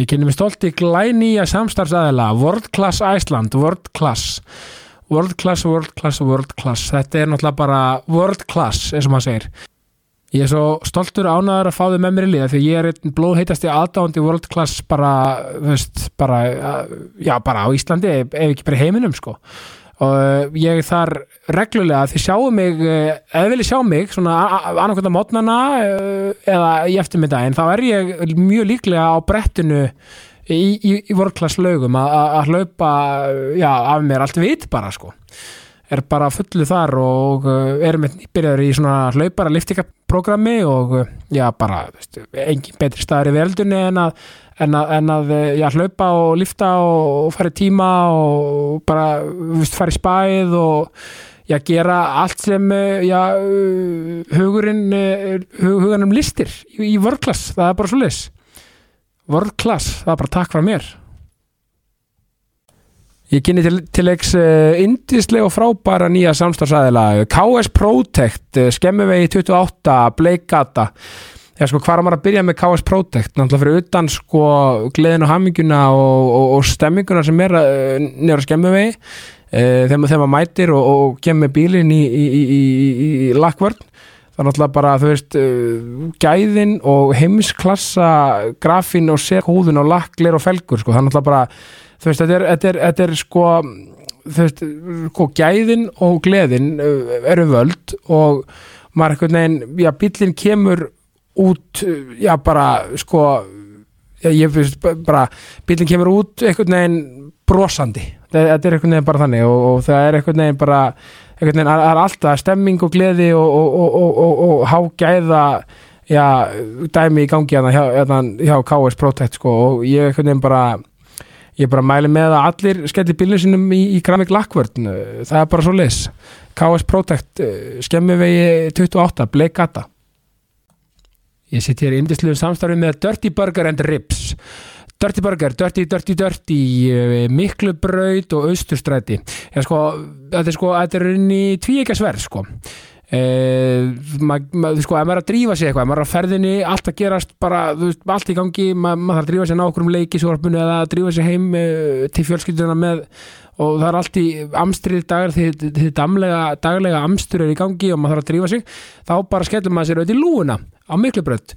Ég kynni mig stolt í glænýja samstarfsæðila World Class Iceland, World Class. World Class, World Class, World Class. Þetta er náttúrulega bara World Class eins og maður segir. Ég er svo stoltur ánæður að fá þau með mér í liða því ég er einn blóðheitasti aðdándi World Class bara, veist, bara já, bara á Íslandi ef ekki bara heiminum, sko og uh, ég er þar reglulega þið sjáu mig, eða viljið sjá mig svona annarkvæmda mótnana uh, eða í eftirmiddaginn, þá er ég mjög líklega á brettinu í, í, í vorklass lögum að hlaupa, já, af mér allt vit bara, sko. Er bara fullu þar og erum byrjaður í svona hlaupara liftingaprogrammi og já, bara veist, engin betri staður í veldunni en að en að, en að eh, já, hlaupa og lifta og, og fara í tíma og bara vist, fara í spæð og já, gera allt sem eh, já, hugurinn eh, hugurinn listir í, í vörklass, það er bara svo lis vörklass, það er bara takk frá mér. Ég kynni til, til leiks indislega og frábæra nýja samstagsæðila KS Protect, skemmuvegi 28, Bleikata Já, sko, hvað er maður að byrja með KS Protect? Náttúrulega fyrir utan sko gleðin og hamminguna og, og, og stemminguna sem er uh, nýra skemmuvegi uh, þegar maður mætir og, og kemur bílinn í, í, í, í lakkvörn. Það er náttúrulega bara, þú veist uh, gæðin og heimsklassa grafin og sékhúðun og lakklir og felgur, sko, það er náttúrulega bara þú veist, þetta er, þetta er, þetta er sko þú veist, sko, gæðin og gleðin eru völd og maður eitthvað neginn, já, bílinn kemur út, já bara sko, já, ég finnst bara, bílinn kemur út einhvern veginn brosandi. Þetta er einhvern veginn bara þannig og, og það er einhvern veginn bara einhvern veginn, það er alltaf stemming og gleði og, og, og hágæða já, dæmi í gangi hérna hjá, hérna hjá KS Protect sko og ég einhvern veginn bara ég bara mæli með að allir skelli bílinu sinum í, í Grammic Lackvörn það er bara svo leis KS Protect, skemmi vegi 28, Bleikata Ég sitt hér í indisluðu samstarfi með Dirty Burger and Ribs. Dirty Burger, Dirty, Dirty, Dirty, eh, miklu braut og austurstræti. Sko, þetta er sko, þetta er inn í tvíekasverð sko. Eh, maður sko, ef maður er að drífa sig eitthvað, maður er að ferðinni, allt að gerast bara, veist, allt í gangi, maður, maður þarf að drífa sig ná okkur um leikisvorpunni eða að drífa sig heim eh, til fjölskylduna með og það er allt í amstrið dagar því þið daglega amstur er í gangi og maður þarf að drífa sig, þá bara skellum maður sér auðvitað í lúuna á miklu brönd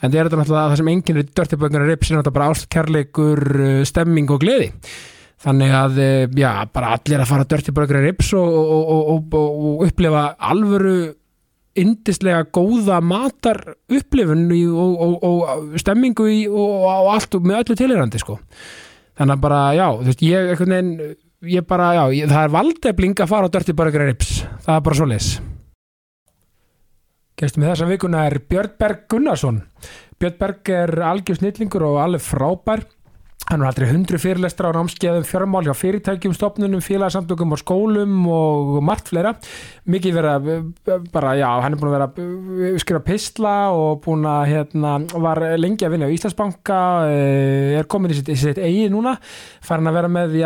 en það er þetta náttúrulega það sem enginn er dörtibögnar rips er náttúrulega bara ástkærleikur uh, stemming og gleði? Þannig að, uh, já, bara allir að fara dörtibögnar er rips og, og, og, og upplifa alvöru indislega góða matar upplifun og stemmingu í, og allt með öllu tilirandi sko. Þannig að bara, já, þú veist, ég veginn, ég bara, já, ég, það er valdefling að fara á dörtibögnar er rips það er bara svo les Gestum við þessa vikuna er Björn Berg Gunnarsson. Björn Berg er algjör snillingur og alveg frábær. Hann er aldrei hundru fyrirlestra á námskeiðum fjármál hjá fyrirtækjum, stopnunum, félagsamtökum og skólum og margt fleira. Mikið vera, bara já, hann er búin að vera skrifa pistla og búin að, hérna, var lengi að vinna á Íslandsbanka, eh, er komin í sitt, sitt eigið núna, farin að vera með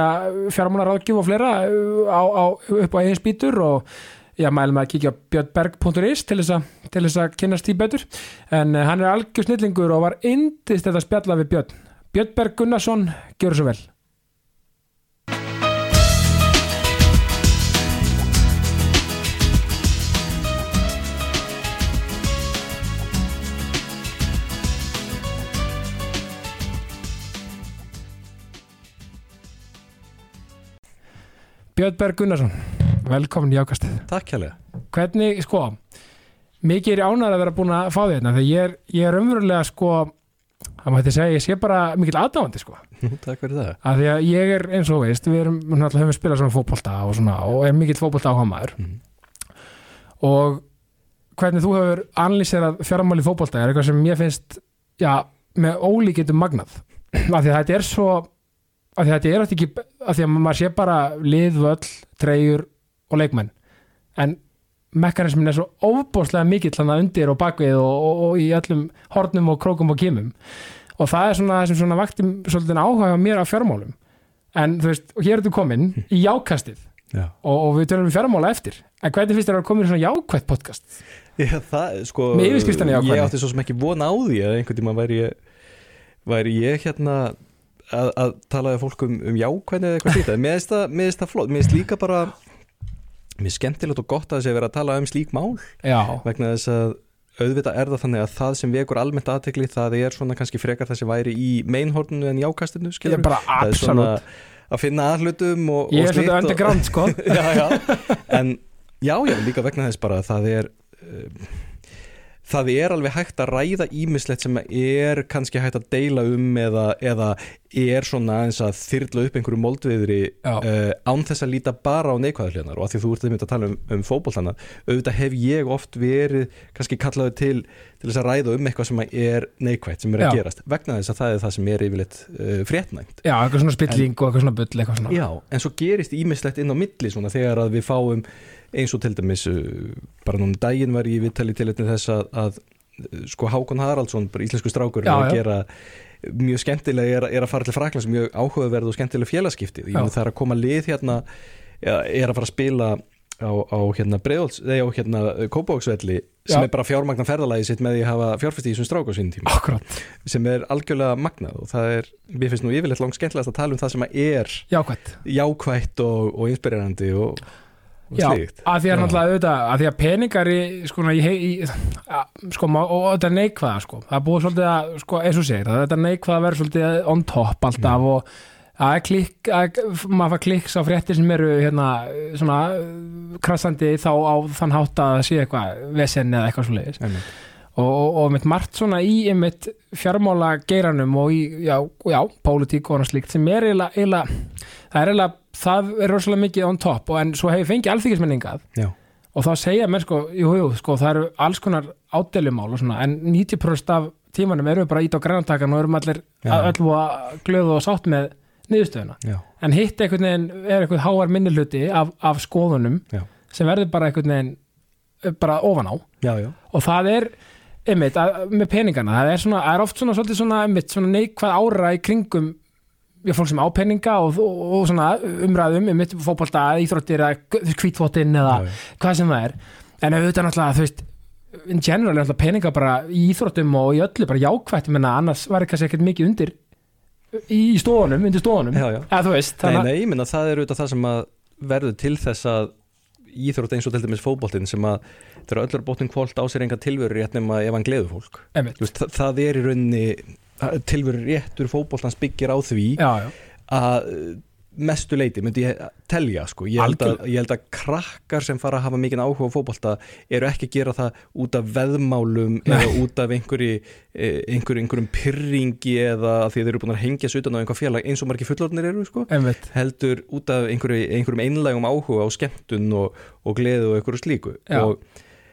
fjármálaráðgjöf og fleira eh, á, á, upp á eigin spýtur og Já, mælum að kíkja á björnberg.is til þess að kynast því betur. En uh, hann er algjör snillingur og var indist þetta spjalla við Björn. Björnberg Gunnarsson, gjör svo vel. Björnberg Gunnarsson velkomin í ákastið Takk hérlega. Hvernig, sko, mikið er ánæður að vera búin að fá því þetta þegar ég er, ég er umverulega, sko það mætti segja, ég sé bara mikill aðdáðandi, sko. Takk fyrir það. Að Því að ég er, eins og veist, við erum náttúrulega höfum spilað svona fókbólta og svona og er mikill fókbólta áhamaður mm. og hvernig þú hefur anlýserað fjármáli fókbólta er eitthvað sem ég finnst, já, með ólíkitum magnað. Af því að þetta er svo af því að þetta er alltaf ekki af því að maður sé bara lið, völl, treyjur og leikmenn. En mekanismin er svo óbúslega mikill hann undir og bakvið og, og, og í öllum hornum og krókum og kímum. Og það er svona það sem svona vakti svolítið áhuga mér á fjármálum. En þú veist, og hér ertu komin í jákastið. Já, og, og við tölum um fjármála eftir. En hvernig finnst þér að koma í svona jákvætt podcast? Já það, sko. Ég átti svo sem ekki von á því að einhvern tíma væri ég, væri ég hérna að, að tala við fólk um, um jákvæðni eða eitthvað það, mér finnst það flott, mér finnst líka bara mér skemmtilegt og gott að þessi vera að tala um slík mál. Já, vegna þess að auðvitað er það þannig að það sem vekur almennt aðtekli það er svona kannski frekar þessi væri í meinhornu en jákastinu ég skilur er bara það er svona absolutt. að finna aðhlutum og, ég og er svona og- underground sko. Já, já. en já, já, líka vegna þess bara að það er um, það er alveg hægt að ræða ímislegt sem er kannski hægt að deila um eða, eða er svona eins að þyrla upp einhverju moldviðri uh, án þess að líta bara á neikvæðarleganar og að því þú ert einmitt að tala um, um fótboltana auðvitað hef ég oft verið kannski kallaðu til til þess að ræða um eitthvað sem er neikvætt sem er að Já. gerast. Vegna þess að það er það sem er yfirleitt uh, fréttnæmt. Já, eitthvað svona spilling og eitthvað svona bull eitthvað svona. Já, en svo gerist ímislegt inn á milli svona þegar að við fáum eins og til dæmis uh, bara núna um daginn var ég í viðtali til þess að, að uh, sko Hákon Haraldsson, bara íslensku strákur Já, að já. gera mjög skemmtilega er, er að fara til Fraklands mjög áhugaverð og skemmtilega félagskipti það er að koma lið hérna er að fara að spila á, á hérna Breiðolts, eða á hérna Kópavóksvelli sem er bara fjármagna ferðalagi sitt með því að hafa fjárfæsti í þessum strák á sínum tíma. Akkurat, sem er algjörlega magnað og það er, mér finnst nú yfirleitt langt skemmtilegast að tala um það sem að er jákvætt. jákvætt og, og inspirerandi og Já, að því að náttúrulega auðvitað, að því að peningar í, sko, í, í, í sko, og þetta neikvæða, sko, það er búið svolítið að, sko, eins og segir, að þetta neikvæða verður svolítið on top alltaf og að klikk, að maður fær klikks á fréttir sem eru, hérna, svona krassandi þá á þann hátt að sé eitthvað vesen eða eitthvað svoleiðis. Einmitt. og, og, og mitt margt svona í einmitt fjármála geiranum og í, já, já, pólitík og annað slíkt sem er eiginlega, eiginlega það er eiginlega, það er rosalega mikið on top og en svo hefur fengið alþykismenningað Já, og þá segja mér sko, jú, jú, sko, það eru alls konar ádælumál og svona, en 90% af tímanum eru við bara ít á grænatakan og erum allir öll og glöðu og sátt með niðurstöðuna, já, en hitt einhvern veginn er einhvern háar minnihluti af, af skoðunum já, sem verður bara einhvern veginn eh, bara ofan á. Já, og það er einmitt, að, með peningana, það er, svona, er oft svona, svona, einmitt, svona neikvað ára í kringum fólk sem á peninga og, og, og svona umræðum einmitt fótbolta, íþróttir eða kvítfótinn eða já. hvað sem það er. En auðvitað náttúrulega, þú veist in general er náttúrulega peninga bara í íþróttum og í öllu bara jákvætt, menna annars var kannski ekkert mikið undir í, stofunum, undir já. eða þú veist, Nei, nei, ég minna það er auðvitað það sem að verður til þess að íþrótt eins og til dæmis fótboltinn sem að þegar öllur bóttin kvólt á sér enga tilveru rétt nema ef hann gleður fólk Þú veist, það, það er í rauninni tilveru réttur fótboltans byggir á því já, já, að mestu leiti myndi ég telja sko. ég, held að, ég held að krakkar sem fara að hafa mikinn áhuga á fótbolta eru ekki að gera það út af veðmálum eða út af einhverju einhver, einhverjum pyrringi eða því þeir eru búin að hengja sig utan á einhver félag eins og margir fullorðnir eru sko. einmitt. Heldur út af einhverju, einhverjum einlægum áhuga á skemmtun og, og gleðu og einhverju slíku. Og,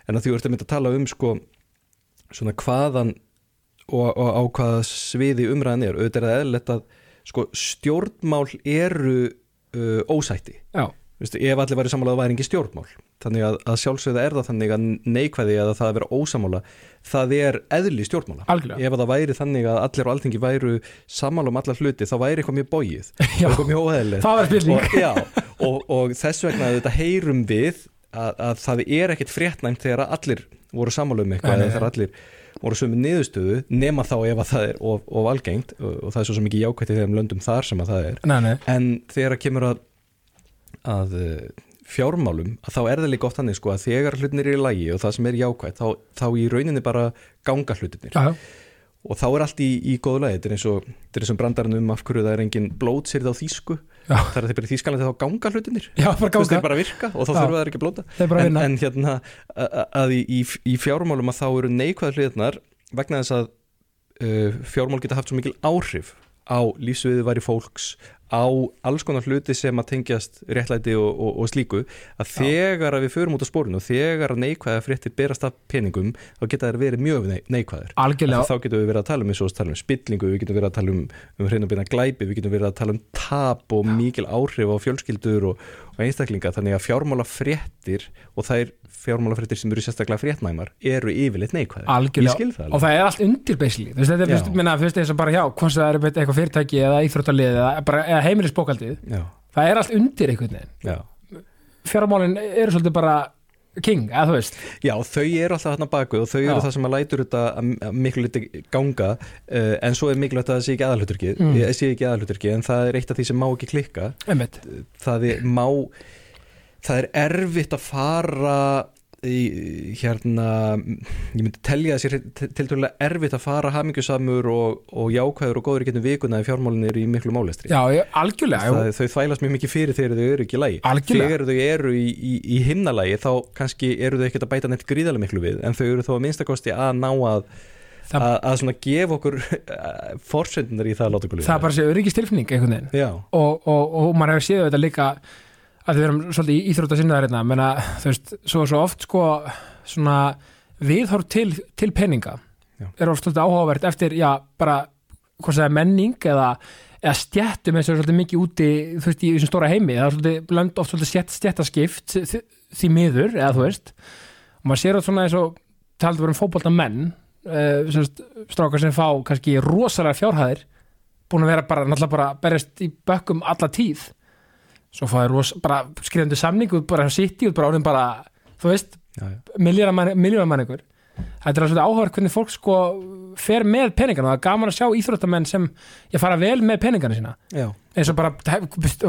en að því þú ert að mynda að tala um sko, svona hvaðan og, og á hvaða sviði umræðan er. Auðvitað er það eðlilegt að sko, stjórnmál eru uh, ósætti. Vistu, ef allir væri sammála það væri ekki stjórnmál. Þannig að, að sjálfsögða er það þannig að neikvæði eða það að vera ósamála það er eðli stjórnmála. Algjörlega. Ef að það væri þannig að allir á alþingi væru sammála um allar hluti þá væri eitthvað mjög bógið Já. eitthvað mjög spilning og, já, og, og þess vegna þetta heyrum við að, að það er ekkit fréttnæmt þegar að allir voru sammála um eitthvað eða þegar allir voru sömu niðurstöðu nema þá ef að það er of, of algengt og, það er svo sem ekki jákvætt í þeim löndum þar sem að það er. Nei, nei, en þegar að kemur að, að eh, fjármálum að þá er það líka oft þannig sko að þegar hlutinir er í lagi og það sem er jákvætt þá, þá í rauninni bara ganga hlutinir já, og þá er allt í, í góðu lagi. Þetta er eins og, þetta er eins og brandarinn um af hverju það er engin blótsýrð á þýsku. Það er að þeir í þýskalandi þá ganga hlutinir bara ganga. þeir bara virka og þá þurfa það ekki að blóta. En, en hérna að, að í, í, í fjármálum að þá eru neikvæða hliðnar vegna þess að uh, fjármál geta haft svo mikil áhrif á lífsviði væri fólks á alls konar hluti sem að tengjast réttlæti og, og, og slíku að þegar að við förum út á spórinu og þegar að neikvæða fréttir berast af peningum þá geta þær verið mjög nei- neikvæðir algjörlega. Þá getum við verið að tala um um spillingu, við getum verið að tala um, um hreinabina glæpi, við getum verið að tala um tap og mikil áhrif á fjölskyldur og, og einstaklinga, þannig að fjármála fréttir og þær fjármála fréttir sem eru sérstaklega fréttnæmar eru yfirleitt neikvæðir. Algjörlega. Það og það er allt undir basically þú veist, þetta er fyrst, minna, fyrst eins og bara hjá hvort það er eitthvað fyrirtæki eða íþróttalið eða, bara, eða heimilisbókaldið Já, það er allt undir einhvern veginn já. fjármálin eru svolítið bara king, eða þú veist Já, þau eru alltaf þarna baku og þau eru Já. það sem að lætur þetta að að miklu liti ganga uh, en svo er mikilvægt að það sé ekki aðalhuturki Mm. mm. sé ekki aðalhuturki en það er eitt af því sem má ekki klikka einmitt, það er má það er erfitt að fara í hérna ég myndi telja þessi til dærulega erfitt að fara hamingjusamur og, og jákvæður og góður í getum vikuna ef fjármálin eru í miklu málestri já, algjörlega það, þau þvælast mjög mikið fyrir þegar þau eru ekki í lagi. Algjörlega. þegar þau eru í, í, í himnalagi þá kannski eru þau ekkert að bæta neitt gríðarlega miklu við en þau eru þó að minnstakosti að ná að Það- að, að svona gefa okkur forsöndunar í það að láta okkur líða. það bara sé öryggistilfinning einhvern veginn. Og, og, og maður hefur séð þetta líka að við erum svolítið í íþrótta sinnaðar hérna, menna, þú veist, svo, svo oft sko, svona viðhorf til, til peninga Já. er oft svolítið áhugavert eftir, já, bara hvað það er menning eða, eða stjættum eins og svolítið mikið úti þú veist, í þessum stóra heimi, það er svolítið lönd oft svolítið stjætt, stjættaskipt því, því miður, eða þú veist. Og maður sér þetta svona eins og talað verið um fótbolta menn uh, strákar sem fá kannski rosalega fjárhæðir búin að vera bara, náttúrulega bara berjast í bökkum alla tíð svo fáið ros, bara skrifandi samningu bara sitt í út, bara orðin bara þú veist, já, já. miljónamann ykkur þetta er svona áhverð hvernig fólk sko fer með peningana og það er gaman að sjá íþróttamenn sem ég fara vel með peningana sína já, eins og bara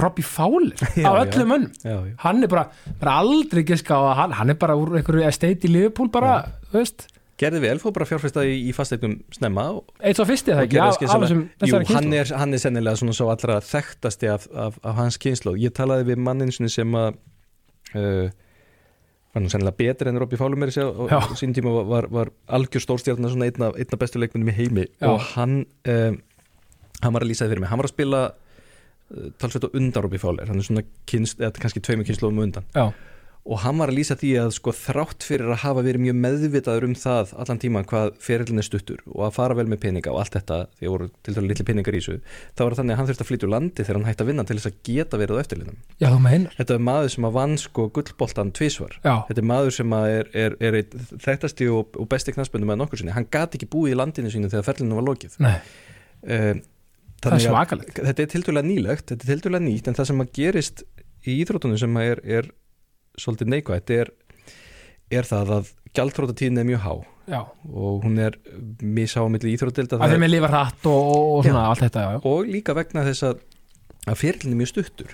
Robbie Fowler Já, á já. já, já. hann er bara, bara aldrei giska á að hann, hann er bara úr einhverju estate í Liverpool bara, þú veist, gerði vel, fór bara fjárfesta í, í fasteignum snemma eitt svo fyrsti það ekki? af, þessum, Jú, hann er, hann er sennilega svona svo allra þekktasti af, af, af hans kynslu ég talaði við mannin sinni sem að uh, var nú sennilega betur en Robby Fálum er sér og sín tíma var, var, algjör stórstjárna svona einna, einna bestu leikmennum í heimi. Já. og hann um, hann var að lýsa það fyrir mig, hann var að spila uh, talsveit á undan Robby Fáler hann er svona kynst, eða kannski tveimur kynsluðum undan. Já, og hann var að lýsa því að sko þrátt fyrir að hafa verið mjög meðvitaður um það allan tíman hvað ferillin er stuttur og að fara vel með peninga og allt þetta því að voru til dælu litli peningar í þessu þá var það þannig að hann þurfti að flytja úr landi þegar hann hætti að vinna til þess að geta verið á eftirlinum já, þetta er maður sem að vann sko gullboltan tvísvar já, þetta er maður sem að er, er, er þekktasti og, og besti knarsböndum með nokkur sinni. Hann gati ekki búið í landinu sínu þegar ferlinu var lokið. Um, það er að- svakalegt. þetta er tildulega nýlegt, þetta er tildulega nýtt en það sem að gerist í íþróttunum sem að er, er svolítið neikvægt er, er það að gjaldþróttatíðin er mjög há. Já, og hún er milli íþróttilda að þeim er lifa hratt og, og, og svona Já. allt þetta, já, og líka vegna þess að, að fyrirlinni er mjög stuttur.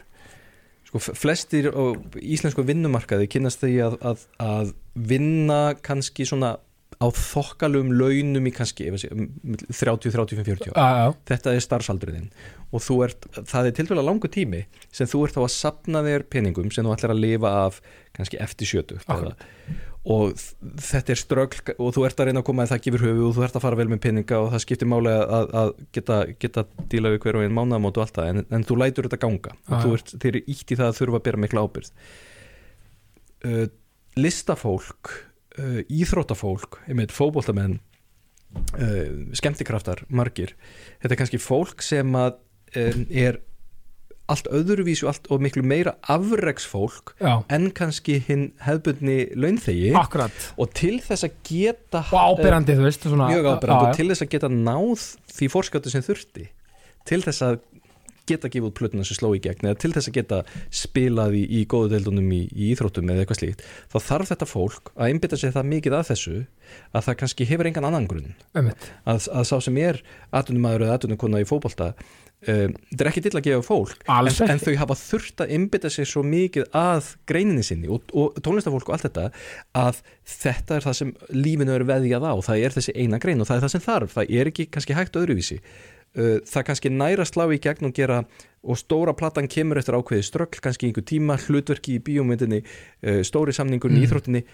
Sko, flestir á íslensku vinnumarkaði kynast því að, að, að vinna kannski svona á þokkalum launum í kannski ef að sé, um, 30, 35, 40 ár. já, já, þetta er starfsaldurinn og ert, það er tildulega langu tími sem þú ert þá að sapna þér peningum sem þú ætlar að lifa af kannski eftir sjötu Akkurat. og þetta er strögl og þú ert að reyna að koma að það gefur höfu og þú ert að fara vel með peninga og það skiptir máli að, að geta, geta díla við hver og einn mánamót og allt það. En, en þú lætur þetta ganga. Já, og þú ert, þeir eru ítt í það að þurfa að bera mikla ábyrð uh, listafólk uh, íþróttafólk, einmitt fótboltamenn uh, skemmtikraftar margir, þetta er kannski fólk sem að um, er allt öðruvísu allt og miklu meira afregsfólk já. en kannski hinn hefbundni launþegi. Akkurat. Og til þess að geta og ábyrrandi, þú veist, svona eh, mjög ábyrrandi og til þess að geta náð því fórskáttu sem þurfti. Til þess að geta gefið út plötuna sem sló í gegn eða til þess að geta spilað í, í góðu deildunum í, í íþróttum eða eitthvað slíkt þá þarf þetta fólk að einbytta sér það mikið að þessu að það kannski hefur engan annan grunn. Að, að sá sem er atvinnumæður eða atvinnukona í fótbolta um, þetta er ekki til að gefa fólk en, en þau hafa þurft að einbytta sér svo mikið að greininni sinni og, og tónlistafólk og allt þetta að þetta er það sem lífinu er veðjað á það er þessi eina grein og það er það sem þarf það er ekki kannski hægt öðruvísi það kannski næra slá í gegn og gera og stóra platan kemur eftir ákveði ströggl kannski einhver tíma, hlutverki í bíómyndinni uh, stóri samningur í Mm. íþróttinni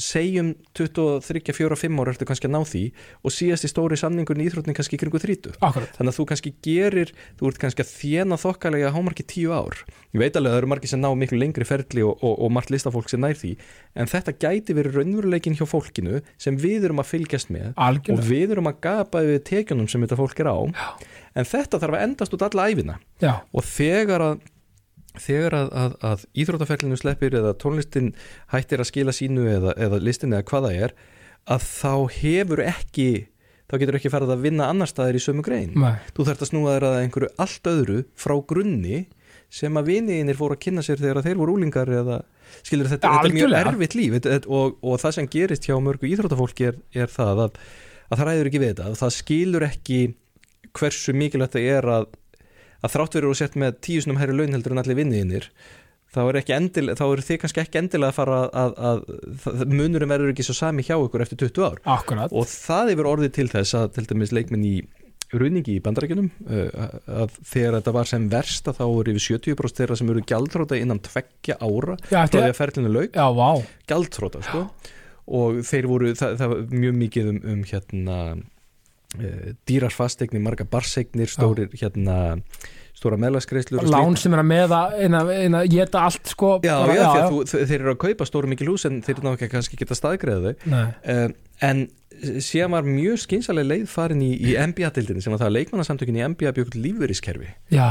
segjum 23, 4, 5 ára ertu kannski að ná því og síðast í stóri samningun í íþróttin kannski kringu 30 akkurat. Þannig að þú kannski gerir, þú ert kannski að þjena þokkalega hámarki 10 ár. Ég veit alveg að það eru margir sem ná miklu lengri ferli og, og, og margt listafólk sem nær því en þetta gæti verið raunveruleikin hjá fólkinu sem við erum að fylgjast með og algjörlega. við erum að gapa við tekjunum sem þetta fólk er á. Já. en þetta þarf að endast út alla æfina já, og þegar að þegar að, að, að íþróttaferlinu sleppir eða tónlistin hættir að skila sínu eða, eða listin eða hvað það er að þá hefur ekki þá getur ekki farið að vinna annar staðir í sömu grein. Nei, þú þarft að snúa þér að einhverju allt öðru frá grunni sem að viniðinir fóru að kynna sér þegar þeir voru úlingar eða skilur þetta, þetta er mjög erfitt líf. Og, og það sem gerist hjá mörgu íþróttafólki er, er það að, að það ræður ekki við þetta. Það skilur ekki hversu mikilvægt það er að, að þrátt verður og sett með tíu snum herri laun heldur en allir vinniðinir þá er, þá er þið kannski ekki endilega að fara að, að, að munurum verður ekki svo sami hjá ykkur eftir 20 ár. Akkurat. Og það hefur orðið til þess að til dæmis leikminn í ruðningi í bandarækjunum uh, að þegar þetta var sem verst að þá er yfir 70% þeirra sem eru gjaldróta innan tveggja ára já, frá því að ferlinu lauk, já, vá. Gjaldróta sko. og þeir voru, það, það var mjög mikið um, um hérna dýrar fastegnir, marga barsegnir stórir hérna stóra slíkt. lán sem er að meða að geta allt sko Já, bara- já, að þú, þeir eru að kaupa stóru mikil hús en þeir eru náttúrulega kannski geta staðgreða þau. Um, en síðan var mjög skynsalega leið farin í, í NBA-dildinni sem var það að leikmannasamtökin í NBA byggt lífverðiskerfi já,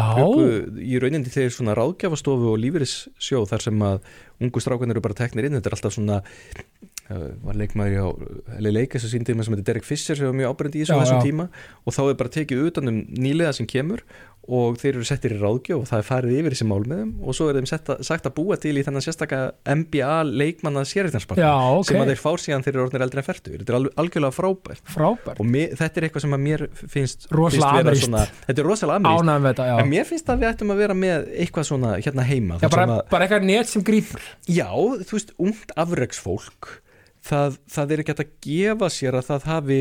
í rauninni þeir svona ráðgjafastofu og lífverðissjó þar sem að ungu strákan eru bara teknir inn. Þetta er alltaf svona var leikmaður LA Lakers og síndi með sem heitir Derek Fisher sem var mjög ábrendi í þessu Já, þessum já. tíma. Og þá er bara tekið utan um nýlega sem kemur og þeir eru settir í ráðgjöf og það er farið yfir þessi mál með þeim. Og svo er þeim setta, sagt að búa til í þennan sérstaka NBA leikmanna sérreitnarspartna já, ok. sem að þeir fár síðan þeir eru orðnir eldri en færtu þetta er alveg, algjörlega frábært. Frábært, og mér, þetta er eitthvað sem að mér finnst, Rosalega finnst svona, þetta er rosalega þetta, já. En mér finnst að við ættum að vera með eitthvað svona hérna heima. Já, bara, að, bara eitthvað net sem grípur. Já, þú veist, ungt afreksfólk það, það er ekki að gefa sér að það hafi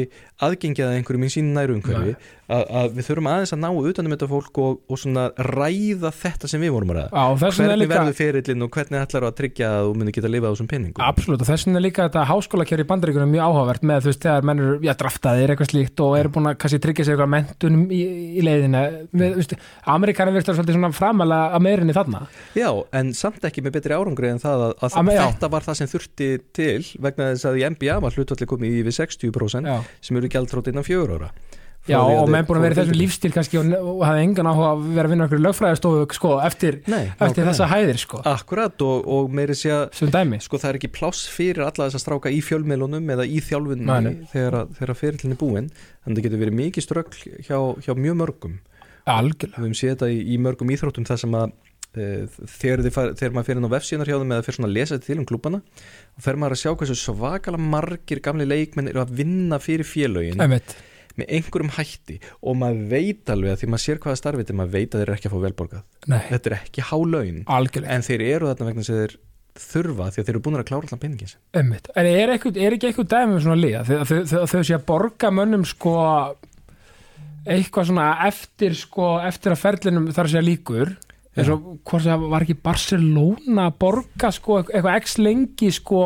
aðgengið að einhverjum í sínu næru umhverfi að, að við þurfum aðeins að ná utanum þetta fólk og, og svona ræða þetta sem við vorum að ræða. Er hvernig líka verður ferillin og hvernig ætlar að tryggja að þú myndir geta að lifa á þessum penningum Absolutt, og þess vegna er líka þetta háskólakjör í bandaríkunum mjög áhugavert með þú veist þegar menn eru, draftaðir eitthvað slíkt og eru búin að kannski tryggja sér eitthvað mentunum í, í leiðina við, Amerikanin virðast svolítið svona framalega að meirinni þarna. Já, en samt ekki með betri árangri en það að, að Að já. þetta var það sem þurfti til vegna þess að í NBA var hlutvalli komið í yfir 60% Já, sem eru gjaldrótt innan fjögur ára já og menn búin að vera í þessum til- lífstíl kannski og, og hafði engan áhuga að vera að vinna okkur lögfræðistofu sko, eftir, Nei, eftir þessa hæðir sko, Akkurat og, og meiri sé að sko það er ekki pláss fyrir alla þess að stráka í fjölmiðlunum eða í þjálfunni þegar, þegar ferillin er búinn þannig það getur verið mikið ströggl hjá, hjá mjög mörgum. Algjörlega, við höfum séð þetta í, í mörgum íþróttum þar sem að e, þegar, far, þegar maður fer inn á vefsíðunar hjá þeim eða fer svona að lesa til um klúbana og fer maður að sjá hversu svakalega margir gamli leikmenn eru að vinna fyrir félögin. Einmitt með einhverjum hætti og maður veit alveg að því maður sér hvaða starfið maður veit að þeir eru ekki að fá velborgað. Nei, þetta er ekki hálaun algjörlega, en þeir eru þarna vegna sem þeir þurfa því að þeir eru búin að klára allan peningin sin einmitt. En er, eitthvað, er ekki eitthvað dæmi um svona liða þau, þau sé að borga mönnum sko eitthvað svona eftir sko, eftir að ferlinum þar sé að líkur. Eins og hvort það var ekki Barcelona að borga sko eitthvað x lengi sko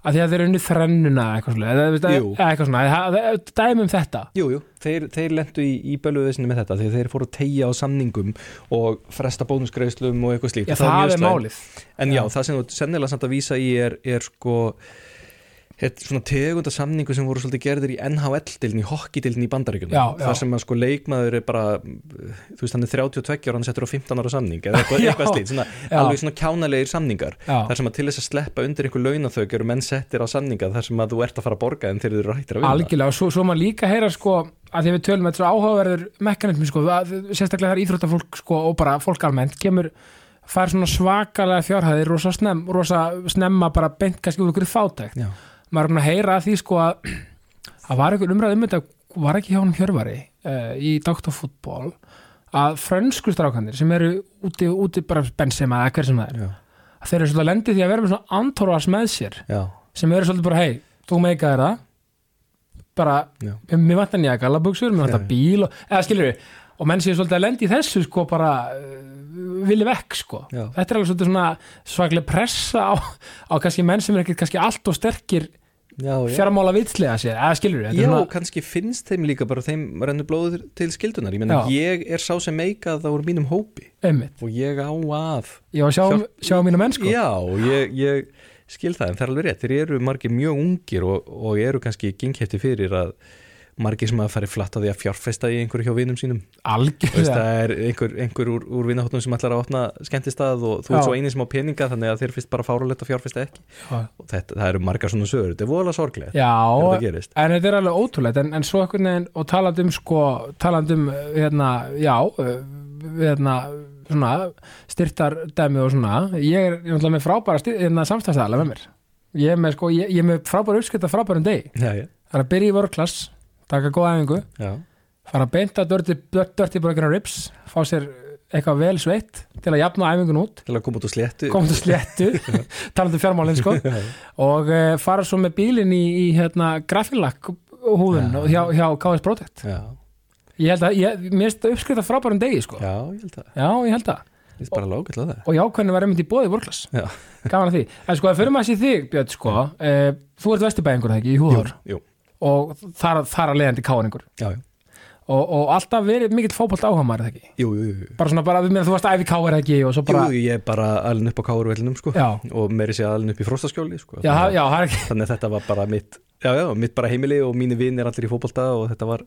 að því að þeir eru unni þrennuna eitthvað svona, eða, eða, Jú. eða eitthvað svona það- það- dæmi um þetta Jú, jú, þeir, þeir lendu í, í bölvuðisinu með þetta að þeir fóru að tegja á samningum og fresta bónusgreiðslum og eitthvað slíkt Já, það mjög er slæmt. málið En já, Já. það sem þú sennilega samt að vísa í er, er sko svona tegunda samningu sem voru svolítið gerðir í NHL-dilin, í hockey-dilin í já. þar sem að sko leikmaður er bara þú veist hann er 32 ára, hann settur á 15 ára samning eða eitthvað, eitthvað slít, svona, alveg svona kjánalegir samningar. Já. þar sem að til þess að sleppa undir einhver launaþög eru menn settir á samninga þar sem að þú ert að fara að borga en þeir eru hættir að vinna. Algjörlega, og svo, svo maður líka heyra sko að því við tölum með þessu áhugaverður mekanismi sko, að, sérstaklega þar íþróttafólk sko, og bara fólk almennt kemur fær svona svakalega fjárhæðir rosa, snem, rosa snemma bara beint kannski úr ykkur fátækt. Já. Maður er að heyra að því sko að að var einhver umræð um þetta var ekki hjá hann Hjörvari uh, í Dr. Fútból að frönsku strákandir sem eru úti, úti bara Benzema eða hver sem það er Já. að þeir eru svolítið að lendi því að vera með svona antóras með sér Já. sem eru svolítið bara, hei, þú meikaðir það bara, Já. mér vantar nýja gallabuxur mér vantar Já. bíl og, eða skilur við og menn séu svolítið að lendi í þessu sko bara uh, vilja vekk sko Já. þetta er alveg svona svaklega pressa á, á kannski menn sem er ekki kannski allt og sterkir. Fjármála vitslega sér, eða skilur við Já, svona, kannski finnst þeim líka bara þeim rennur blóður til skildunar ég meina, Já. ég er sá sem meikað á mínum hópi. Einmitt, og ég á að að sjá, Hjálp- sjá mínu menn sko. Já, ég, ég skil það en það er alveg rétt, þeir eru margir mjög ungir og, og eru kannski genghefti fyrir að margir sem að fara flatt á því að fjárfesta í einhverju hjá vinum sínum. Algjörlega. það er einhver, einhver úr, úr vinahóttum sem ætlar að opna skemmtistað og þú ert svo eini sem á peninga þannig að þeir finnst bara fárulegt að fjárfesta ekki. Já. og þetta, það eru margar svona sögur, þetta er voðalega sorglega Já, en þetta er alveg ótrúlegt en, en svo einhvern veginn, og talandi um sko, talandi um, hérna, já uh, hérna, svona styrtardæmi og svona ég er er náttúrulega með frábæra styr, hérna, samstæðstæðala með mér. Ég er með, sko, ég, ég er með frábæra uppskrift af frábærum það er að byrja í vörklass, taka góða æfingu já, fara að beinta dörti, dörti brökina rips fá sér eitthvað vel sveitt til að jafna æfingun út. Til að koma út á sléttu. Koma til sléttu, talandi um fjármálinn sko. Já, og uh, fara svo með bílinn í, í hérna, grafínlakk húðun Já. hjá, hjá KS Protect já, ég held að, ég, mér finnst það uppskrifta frábærum degi sko. já, ég held að já, ég held að að það. Og jákvæðinu var einmitt í bóði vorklass Já. gaman að því, en sko að fyrir maður sér þig Björn sko, uh, þú ert vesturbæðingur það ekki í húðor Jú, og þar, þar að leiðandi káningur já, já, og, og alltaf verið mikill fótbolt áhuga maður það ekki? Jú, jú, jú. bara svona bara, þú varst æfi káir ekki? Og svo bara, Jú, ég er bara alveg upp á káurvellinum sko. Já, og meiri sé alveg upp í frostaskjóli sko. já, já, er ekki þannig að þetta var bara mitt já, já, mitt bara heimili og mínu vinn er allir í fótbolta og þetta var,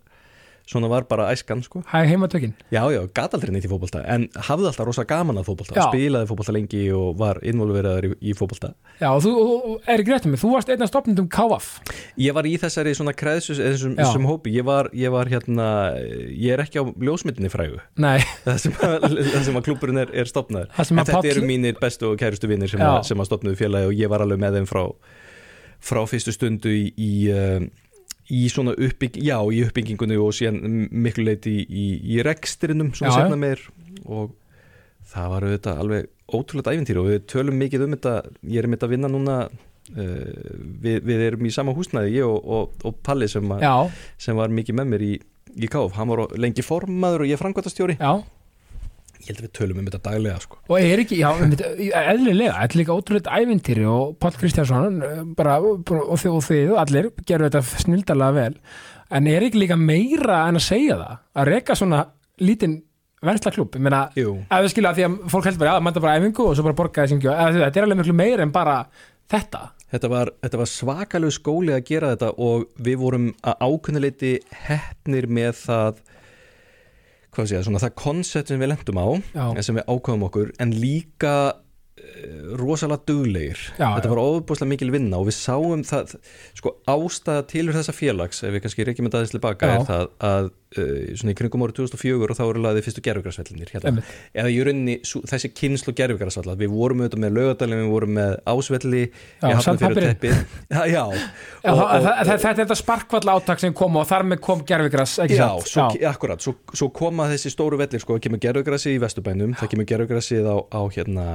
svona var bara æskan sko. heimatökin? Já, já, gat aldrei neitt í fótbolta en hafði alltaf rosa gaman að fótbolta Já. spilaði fótbolta lengi og var involveraður í, í fótbolta. Já, og þú, er rétt með, þú varst einn af stopnindum KF ég var í þessari svona kreðsus þessum, þessum hópi, ég var, ég var hérna ég er ekki á ljósmyndinni frægu. Nei, það sem að, sem að klúburinn er, er stopnaður en þetta eru mínir bestu og kærustu vinnir sem, sem að stopnuðu félagi og ég var alveg með þeim frá, frá fyrstu stundu í, í, um, í svona uppbygging já, í uppbyggingunni og síðan miklu leiti í, í, í rekstrinum svona segna meir. Og það var auðvitað alveg ótrúlega æfintýri og við tölum mikið um þetta. Ég er mitt að vinna núna uh, við, við erum í sama húsnæði ég og, og, og Palli sem, já, sem var mikið með mér í, í KF hann var lengi formaður og ég framkvæmtastjóri já ég held að við tölum um þetta daglega sko. og er ekki, já, eðlilega þetta er líka ótrúlega ævintýri og Páll Kristjánsson eh, bara, og þið og þið, allir, gerðu þetta snildalega vel. En er ekki líka meira en að segja það, að reka svona lítinn vennsla klúb, ég meina að við skilja að því að fólk heldur bara, já, mæta bara æfingu og svo bara borgaði syngju, þetta er alveg miklu meira en bara þetta, þetta var, þetta var svakalegu skóli að gera þetta og við vorum að ákunnuleiti heppnir með það hvað sé ég, svona það koncept sem við lendum á Já. sem við ákvæðum okkur en líka rosalega duglegir. Já, þetta var ofbúslega mikil vinna og við sáum það sko ástæða tilur þessa félags ef við kannski reykjum þetta aðeins tilbaka Já. er það að uh, svona í kringum árið 2004 og þá eru laðið fyrstu gerfugrasvellinir hérna. Eða í rauninni þessi kynslu gerfugrasvalla við vorum auðvitað með laugadalinn, við vorum með ásvelli Já, það, þetta er þetta sparkvalla átak sem kom og þar með kom gerfigras, ekki Já, svo, akkurat, svo, svo koma þessi stóru vellir sko, það kemur gerfugrassi í Vesturbænum það kemur gerfugrassið á, á hérna,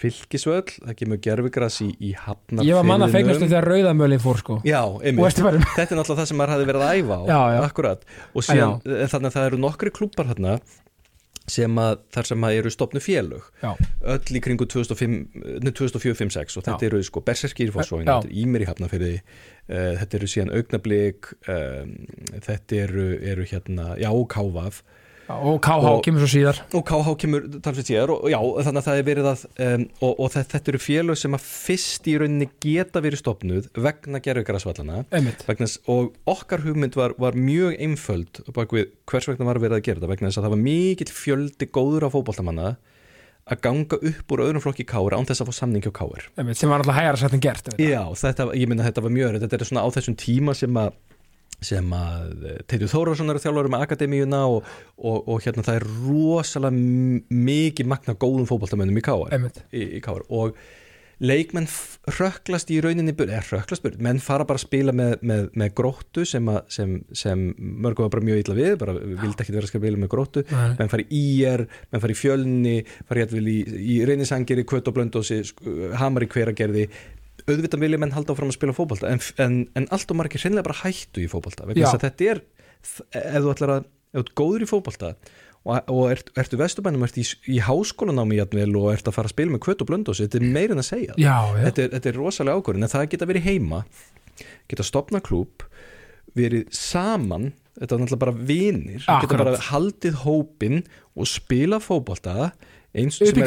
fylkisvöll, það kemur gerfugrassi í Hafnarfirðinum. Ég var manna feignastu þegar rauðamölin fór sko. Já, einmitt, þetta er náttúrulega það sem maður hafði verið að æfa á. Já, já. akkurat, og síðan, en þannig að það eru nokkri klúpar hérna sem að, þar sem að eru stopnu félög. Já, öll í kringu 2004-2006 og þetta Já. eru sko í Já. þetta er Ímir í Hafnafyrði uh, þetta eru síðan Augnablík um, þetta eru, eru hérna, já, Kávaf og KH kemur svo síðar. Og KH kemur talsveit síðar og já, þannig að það er verið að um, og, og þetta, eru félög sem að fyrst í rauninni geta verið stopnuð vegna þess, og okkar hugmynd var, var mjög einföld á bak við hvers vegna var verið að gera þetta vegna þess að það var mikill fjöldi góður af fótboltamanna að ganga upp úr öðrum flokki káir án þess að fá samning hjá Einmitt, sem var alltaf hægara sætt en gert. Já, þetta, ég minna þetta var mjög þetta er svona á þessum tíma sem að sem að Teitur Þórðarsson er þjálfur með akademíuna og, og, og hérna það er rosalega mikið magna góðum fótboltamönnum í káar í, í káar og leikmenn hrökklast í rauninni eða hrökklast burt, menn fara bara að spila með, með, með gróttu sem, að, sem, sem mörgum var bara mjög illa við, bara vildi ekki vera að spila með gróttu. Nei. menn fari í IR, menn fari í fjölni fari í, í reynisangeri, kvöt og blöndósi hamar í hveragerði auðvitað vilja menn halda áfram að spila fótbolta en, en, en allt og margir hreinlega bara hættu í að þetta er ef þú ætlar að, ef þú ert góður í fótbolta og, og ert, ertu vesturbænum, ert í, í háskólanámi og ert að fara að spila með kvöt og blöndós þetta er meira en að segja. Já, já, þetta er, þetta er rosalega ákvörðin en það geta verið heima geta stopna klúb verið saman þetta er náttúrulega bara vinir geta bara haldið hópin og spila fótbolta eins Upp í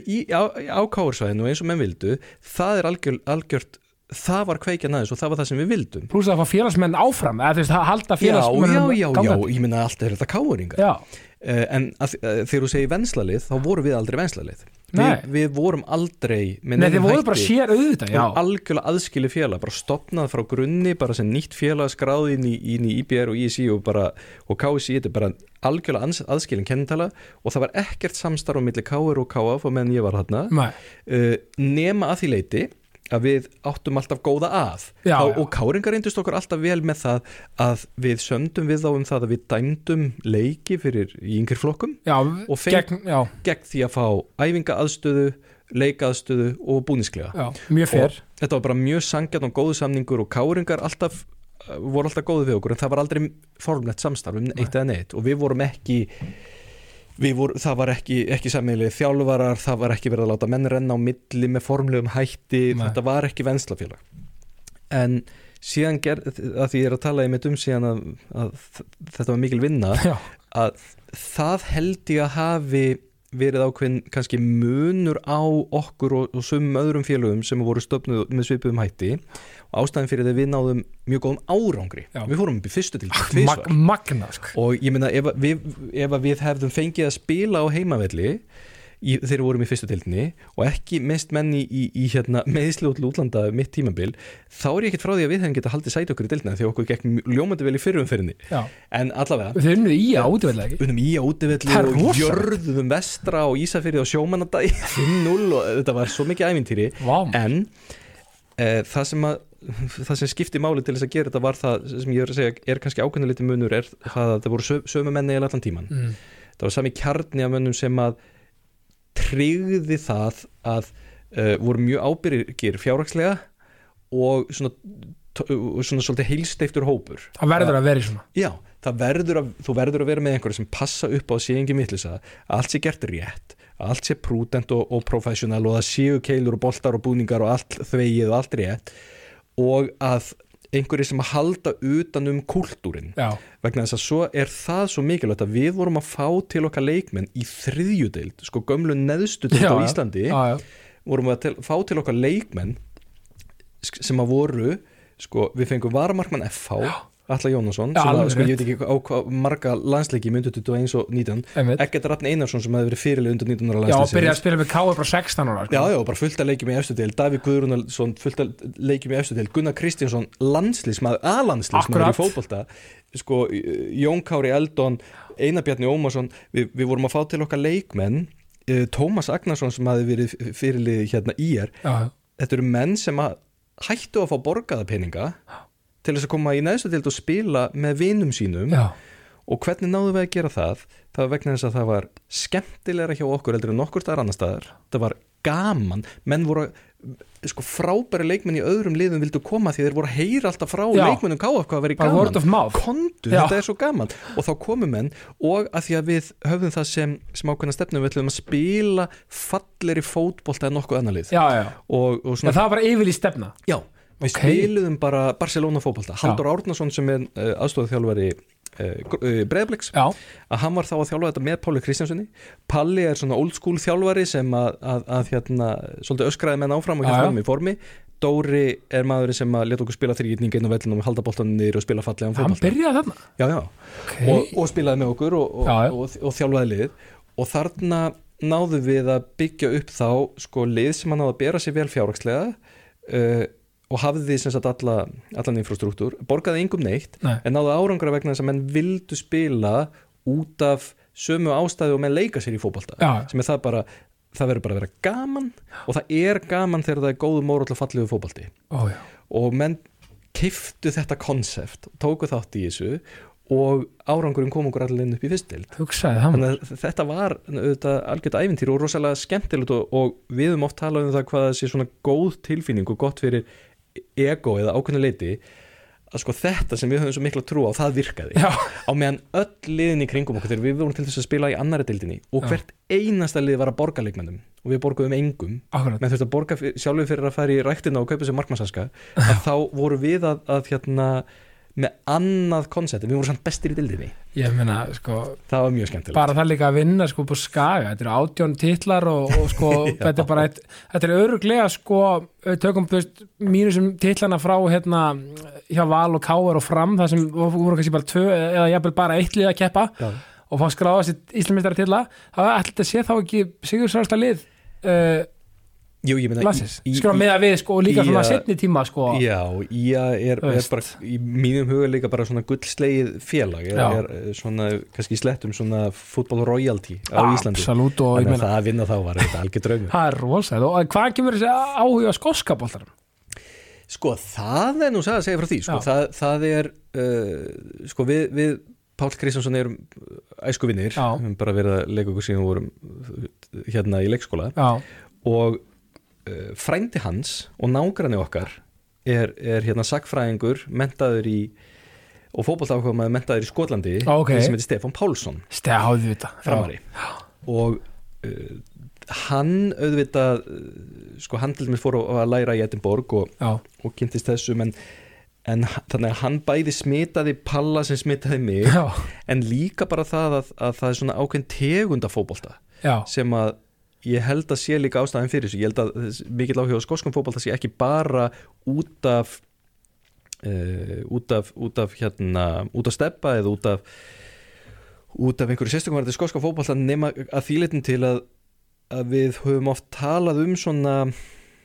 í, á, káursvæðinu eins og menn vildu það er algjör, algjört það var kveikjan aðeins og það var það sem við vildum. Pluss að fá félagsmenn áfram eða veist, að halda já, já, félagsmenn já, já, ég minna alltaf er þetta káuringar já, uh, en að, uh, þegar þú segir venslalið þá vorum við aldrei venslalið. Nei. Við, við vorum aldrei með Nei, þið voru bara sér auðvitað, algjörlega aðskili félag bara stopnað frá grunni, bara sem nýtt félag skráði inn í, inn í IBR og ISI og, bara, og KSI, þetta er bara algjörlega aðskilin kennintala og það var ekkert samstarf á milli KR og KF og meðan ég var Nei, uh, nema að því leiti að við áttum alltaf góða að. Já, Þá, já. og káringar reyndust okkur alltaf vel með það að við sömdum við þá um það að við dæmdum leiki fyrir í yngri flokkum já, Og feng- gegn, gegn því að fá æfinga aðstöðu leikaaðstöðu og búnisklega mjög fyrr þetta var bara mjög sangjarn og góðu samningur og káringar alltaf uh, voru alltaf góðu við okkur en það var aldrei formlegt samstarf um eitt eða neitt. Og við vorum ekki voru, það var ekki, ekki sammeilið þjálfarar, það var ekki verið að láta menn renna á milli með formlegum hætti Nei. þetta var ekki venslafélag en síðan ger, að því ég er að tala einmitt um síðan að, að þetta var mikil vinna Já, að það held ég að hafi verið ákveðin kannski munur á okkur og, og sumum öðrum félögum sem voru stöfnuð með svipuðum hætti og ástæðin fyrir það við náðum mjög góðum árangri Já. við fórum upp í fyrstu til mag, magna sko. og ég meina ef, ef við hefðum fengið að spila á heimavelli í, þegar við vorum í fyrstu tildinni og ekki mest menn í, í, í hérna, til útlanda mitt tímabil þá er ég ekkert frá því að við hefum getað haldið sæti okkur í tildina því okkur gekk ljómandi vel í fyrrumferðinni Já, en allavega þau unnuðu í útivellega ekki? Unum í á útivelli Það er og jörðum vestra og Ísafyrði og sjómanadæ 5-0 og þetta var svo mikið ævintýri. Vá, en e, það sem að það sem skipti máli til þess að gera þetta var það sem ég er að segja er kannski ákveðnuliti munur er það að það voru sö, sömu menni eða allan tíman mm. það var sami kjarni af mönnum sem að tryggði það að uh, voru mjög ábyrgir fjárhagslega og svona, og svona svolítið heilsteiftur hópur. Það verður að vera í svona. Já, það verður að, þú verður að vera með einhverju sem passa upp á að sé engin mitlisa að allt sé gert rétt, allt sé prudent og, og professional og að séu keilur og boltar og búningar og allt þvegið og allt rétt og að einhverju sem að halda utan um kultúrin Já, vegna þess að svo er það svo mikilvægt að við vorum að fá til okkar leikmenn í þriðjudeild, sko gömlu neðstu deild Já, á. Íslandi já, já, vorum við að til, fá til okkar leikmenn sem að voru sko, við fengum varamarkmann FH Alla Jónasson, Já, sem alveg sko, ég veit ekki á hvað marga landsleiki myndu 21 og 19 einmitt. Ekkert Ratn Einarsson sem hefði verið fyrirlið undir 19 ára Já, landsleiki byrja að spila með K.R. bara 16 ára sko. Já, já, bara fullt að leikjum í efstu del Davík Guðrunarsson, fullt að leikjum í efstu del Gunnar Kristjánsson, landslísmaður aðlandslísmaður í fótbolta. Sko, Jón Kári Eldon Einar Bjarni Ómarsson við, við vorum að fá til okkar leikmenn uh, Tómas Agnarsson sem hafi verið fyrirlið hérna í er. Þetta eru menn sem hættu að fá borgaða peninga til þess að koma í neðstu deild og spila með vinum sínum. Já. og hvernig náðum við að gera það? Það var vegna þess að það var skemmtilegra hjá okkur heldur en nokkur staðar annar staðar. Það var gaman, menn voru sko frábæri leikmenn í öðrum liðum vildu koma því þeir voru að heyra alltaf frá Já. leikmennum KF hvað að vera gaman. Já. þetta er svo gaman. Og þá komu menn og að því að við höfum það sem, ákveðna stefnum við ætlum að spila falleri fótbolta en nokkuð annar lið. Já, já, og, og en svona, það var yfirlýst stefna. Já, við Ok. spiluðum bara Barcelona fótbolta, Haldur Árnason sem er uh, aðstofað þjálfari uh, uh, Breiðbliks Já, að hann var þá að þjálfa þetta með Páli Kristjánssoni Palli er svona old school þjálfari sem að, að, að hérna, svolítið öskraði menn áfram og hérna í formi. Dóri er maðurinn sem að leta okkur spila þrýgitning inn á vellinum og halda boltanum niður og spila fallega um hann fótbolta. byrjaði þarna? Já, já. okay. Og, og spilaði með okkur og, og, og, og, þjálfaði lið. Og þarna náðum við að byggja upp þá sko lið sem hann náði að bera sér vel fjárhagslega uh, og hafði sem sagt alla, allan infrastruktúr borgaði yngum neitt Nei. en náðu árangra vegna þess að menn vildu spila út af sömu ástæðu og menn leika sér í fótbolta Já. sem er það bara, það verður bara að vera gaman og það er gaman þegar það er góðu mór og fallegu fótbolti Ó, já. og menn kiftu þetta konsept, tóku þátt í þessu og árangurinn kom okkur allir inn upp í fyrstil þannig að þetta var algjört æfintýr og rosalega skemmtilegt og, og við höfum oft talað um það hvað það sé svona góð tilfinning og gott fyrir ego eða ákveðnu leiti að sko þetta sem við höfum svo mikla trú á það virkaði. Já, á meðan öll liðin í kringum okkur þegar við vorum til þess að spila í annari dildinni og Já. hvert einasta lið var að borga leikmennum og við borguðum engum menn þurfti að borga sjálfur fyrir að fara í ræktina og kaupa sér markmannsaska þá voru við að, að hérna með annað koncept, við vorum samt bestir í dildinni sko, það var mjög skemmtilegt. bara það líka að vinna sko på skaga, þetta eru átjón titlar og, og sko, þetta er bara eitt, þetta er öruglega sko, tökum þú veist, mínusum titlana frá hérna hjá Val og Káar og fram það sem voru kannski bara tvö eða jafnvel bara eitt lið að keppa Já. og fá skráða sitt íslumistara titla það ætla þetta sé þá ekki sigur sérsta lið uh, Jú, ég meina skráða með að við sko og líka svona setni tíma sko. Já, ég er, er bara í mínum huga líka bara svona gullslegið félag. Er, er eh, svona, kannski slettum svona fútbol royalty á Íslandi. Absolutt og ég þannig að meina það að vinna þá var þetta algjör draumur. Það er rosæð og hvað kemur þessi áhuga boltarum? Sko, það er nú sagði að segja frá því. Sko, það, það er uh, sko, við, við Páll Kristjánsson erum æskuvinnir, við höfum bara verið að leika okkur síðan við vorum uh, hérna í leikskóla. Já, og frændi hans og nágranni okkar er, er hérna sakfræðingur mentaður í og fótboltákvæm maður mentaður í Skotlandi Ok. sem heitir Stefán Pálsson. Framari og uh, hann auðvitað uh, sko hann til dæmis fór að læra í Edinborg og, og kynntist þessum en, en þannig að hann bæði smitaði Palla sem smitaði mig já, en líka bara það að, að það er svona ákveðin tegunda fótbolta já, sem að ég held að sé líka ástæðan fyrir þessu. Ég held að mikill áhuga á skoskum fótbolta sé ekki bara út af uh, út af út af hérna, út af steppa eða út af út af einhverju sérstökum var þetta skoska fótbolta nema að þýletin til að að við höfum oft talað um svona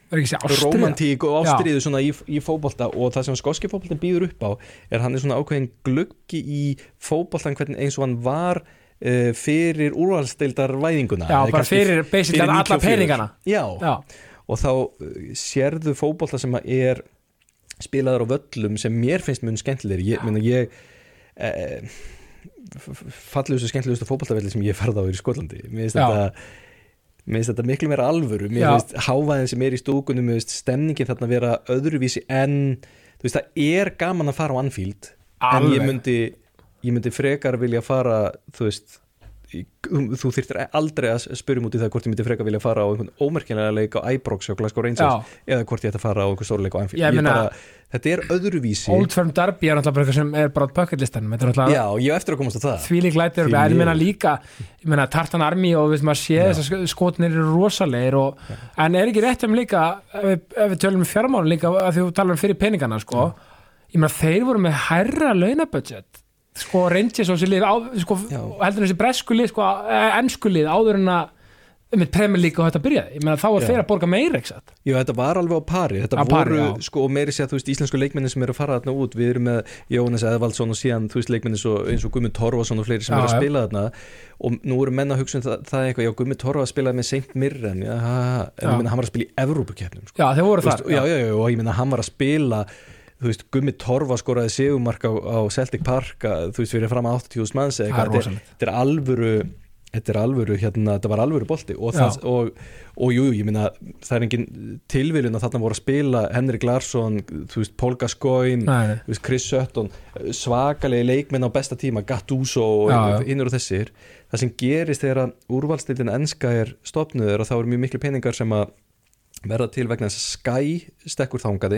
romantík og ástriðu svona í, í fótbolta og það sem skoski fótboltin býður upp á er hann er svona ákveðin gluggi í fótboltan hvernig eins og hann var uh, fyrir úrvalsteildar væðinguna Já, bara fyrir basically alla 94. peningana. Já, Já, og þá uh, sérðu fótbolta sem að er spilaður á völlum sem mér finnst mun skemmtilegri. Ég, meina, ég eh, fallegustu skemmtilegustu fótboltavelli sem ég farði á í Skotlandi. Mér finnst þetta mér finnst þetta miklu meira alvöru. Mér finnst hávaðin sem er í stúkunum mér finnst stemningin þarna vera öðruvísi en þú veist það er gaman að fara á Anfield en Alveg. ég myndi ég myndi frekar vilja fara þú veist þú þyrftir aldrei að spyrja út í það hvort ég myndi frekar vilja fara á einhvern ómerkilega leik á Ibrox og Glasgow Rangers Já. eða hvort ég ætti að fara á einhvern stórleik á Anfield. Þetta er öðruvísi. Old Firm Derby er náttúrulega eitthvað sem er bara náttúrulega Já, ég eftir að komast á það. Því lík lætir en ég miður. líka ég meina Tartan Army og við maður sé Já. þess að skotnir eru rosalegir og, en er ekki rétt um líka ef við, ef við tölum um fjármálun líka að þú talar um fyrir peningana sko. Ég meina þeir voru með hærra launabudget sko Rangers og þessi lið á, sko, heldur þessi bresku lið sko, ennsku lið áður en að með Premier League og þetta byrjaði. Ég meina þá var þeir að borga meira satt? Já, þetta var alveg á pari, þetta pari, voru já. sko, og meiri sér, þú veist, íslensku leikmenni sem eru að fara þarna út, við erum með Jónas Eðvaldsson og síðan, þú veist, leikmenni svo, eins og Gummi Torfason og fleiri sem Já, eru að spila þarna. Og nú eru menn að hugsa um það, það er eitthvað, já, Gummi Torfa spilaði með Saint Mirren, já, ha, ha, en ég minna hann var að spila í Evrópukeppnum, sko, já þeir voru þar já, já, já, og ég minna hann var að spila þú veist, Gummi Torfa skoraði segumark á, á Celtic Park, að, þú veist, fyrir fram að 80.000 manns eða eitthvað, þetta er- alvöru þetta er alvöru, hérna, þetta var alvöru bolti og, það, og, og jú, ég minna það er engin tilviljun að þarna voru að spila Henrik Larsson, þú veist, Paul Gascoigne þú veist, Chris Sutton svakalegi leikmenn á besta tíma Gattuso og innur og þessir. Það sem gerist þegar að úrvalstildin enska er stopnuð er að þá eru mjög miklu peningar sem að verða til vegna þess að Sky stekkur þangað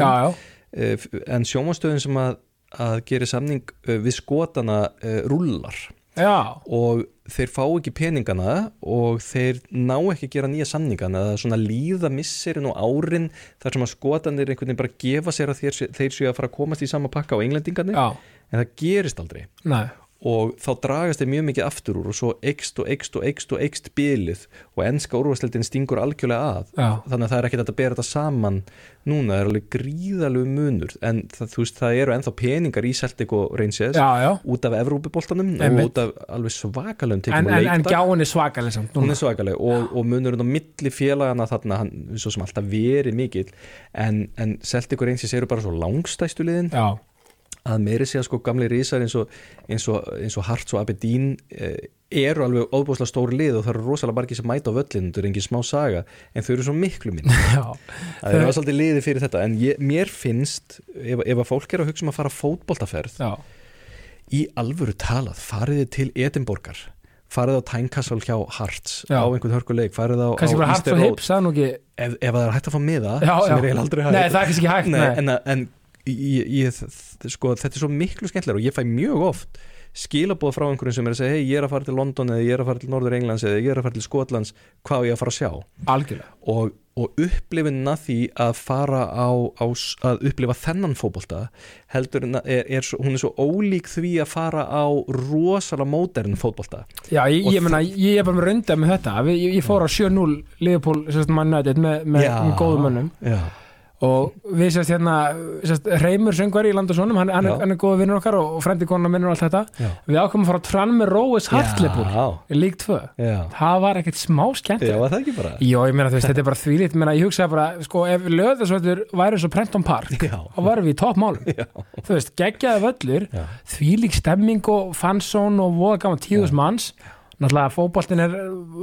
Eh, en sjómastöðin sem að, að gera samning eh, við skotana uh, rullar já, og þeir fá ekki peningana og þeir ná ekki að gera nýja samningana. Það er svona líða misserinn og árin þar sem að skotanir einhvern veginn bara gefa sér að þeir, þeir séu að fara að komast í sama pakka á englendingarnir. Já, en það gerist aldrei. Nei og þá dragast þeir mjög mikið aftur úr og svo ekst og ekst og ekst og ekst bilið og enska úrvarsleildin stingur algjörlega að. Já. þannig að það er ekkert að bera þetta saman núna, það er alveg gríðalegu munur. En það, þú veist, það eru ennþá peningar í Celtic og Rangers út af Evrópuboltanum og út af alveg svakalum en, en, en gjáin er svakaleg samt hún er svakaleg og, og munurinn á milli félagana þarna, hann, svo sem alltaf verið mikill. En, en Celtic og Rangers eru bara svo langstæstu liðin. Já, að meiri sé að sko gamli rísar eins og, eins og, eins og Harts og Aberdeen eh, eru alveg óbúslega stóri lið og það eru rosalega margir sem mæta á völlin þetta er engin smá saga, en þau eru svo miklu minn Já, það er svolítið liði fyrir þetta en ég, mér finnst, ef, ef að fólk er að hugsa um að fara fótboltaferð já, í alvöru talað, fariði til Edinborgar, farið á Tynecastle hjá Harts, Já. á einhvern hörkuleik farið á, það er ekki ef, ef það er hægt að fá miða sem er eiginlega aldrei hægt. Nei, það er kannski ekki hægt, Nei, nei. en, en ég, ég, sko, þetta er svo miklu skemmtilega og ég fæ mjög oft skilabóð frá einhverjum sem er að segja hei, ég er að fara til London eða ég er að fara til Norður Englands eða ég er að fara til Skotlands, hvað á ég að fara að sjá? Algjörlega. Og, og upplifinna því að fara á, á að upplifa þennan fótbolta heldur er, er hún er svo ólík því að fara á rosalega mótern fótbolta. Já, ég, ég meina, ég er bara með raundað með þetta. Ég, ég fór á 7-0 Liverpool sérst, Man United með, með, með góðum mönnum. já, og við sérst hérna sérst, Reymur söngvar í Landasónum hann, hann, Já. er- hann er góða vinnur okkar og, og frendi konar minnur og allt þetta. Já, við ákvæmum að fara trann með Róis í lík 2 já, það var ekkert smá skemmt já, það ekki bara? Jó, ég meina veist, þetta er bara þvílít meina, ég hugsaði bara, sko, ef löðarsvöldur væri svo Prenton Park, þá varum við í toppmálum. Þú veist, geggjaði völlur já, þvílík stemming og fansón og voða gaman tíðus manns. Náttúrulega fótboltin er,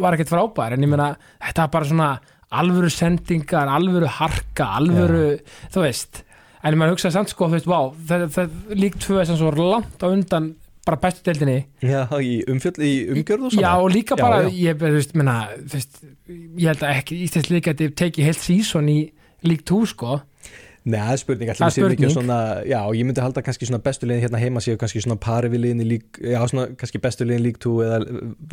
var ekkert frábær en ég meina, þetta var bara svona alvöru sendingar, alvöru harka alvöru, þú veist. En ég meina hugsaði samt sko, þú veist, vá þetta, þetta lík tvö er sem svo langt á undan bara bestu deildinni. Já, í umfjöld í umgjörð og svona. Já, og líka Já, bara, já. ég, þú veist, veist, ég held að ekki Íslands líka að tekið heilt sísón í lík 2 sko Nei, það er spurning, allir er við séum ekki svona Já, ég myndi halda kannski svona bestu liðin hérna heima séu kannski svona pari við í lík Já, svona kannski bestu liðin lík 2 eða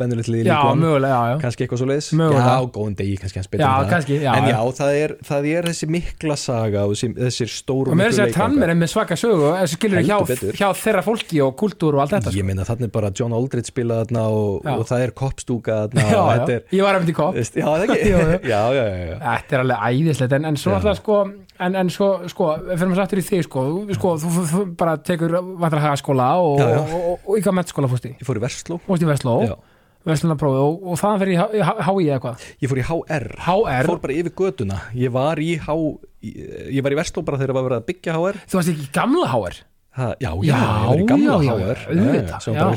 vennulegt Já, lík 1 mögulega, já, já kannski eitthvað svo leiðis Mögulega. Já, góðan degi, kannski hans betur Já, en það kannski, já, En já. já, það er, það er þessi mikla saga og þessi, þessir stóru og með þess að Tranmer er með svaka sögu þessu skilur hjá, hjá þeirra fólki og kultúr og allt þetta Ég sko. meina þannig bara John Aldridge spilað þarna og, Já. og það er koppstúka þarna já, og já, er ég var að myndi kopp Já, það ekki. Já, já, já, já. þetta er alveg æðislegt en, en svo Já. alltaf sko en, en sko, sko, fyrir maður sattur í þig sko, sko þú, þú, þú bara tekur vantar að skóla og, Já, já. og, og, og, ykkar mettskóla fórst í. Ég fór í Versló fórst í Vestló. Vestlunarprófi og, þaðan fyrir í HÍ eða hvað? Ég fór í HR HR, Fór bara yfir göduna Ég var í H Ég var í Versló bara þegar það var að byggja HR þú varst ekki í gamla HR ha, Já, já, var í gamla Svo já. bara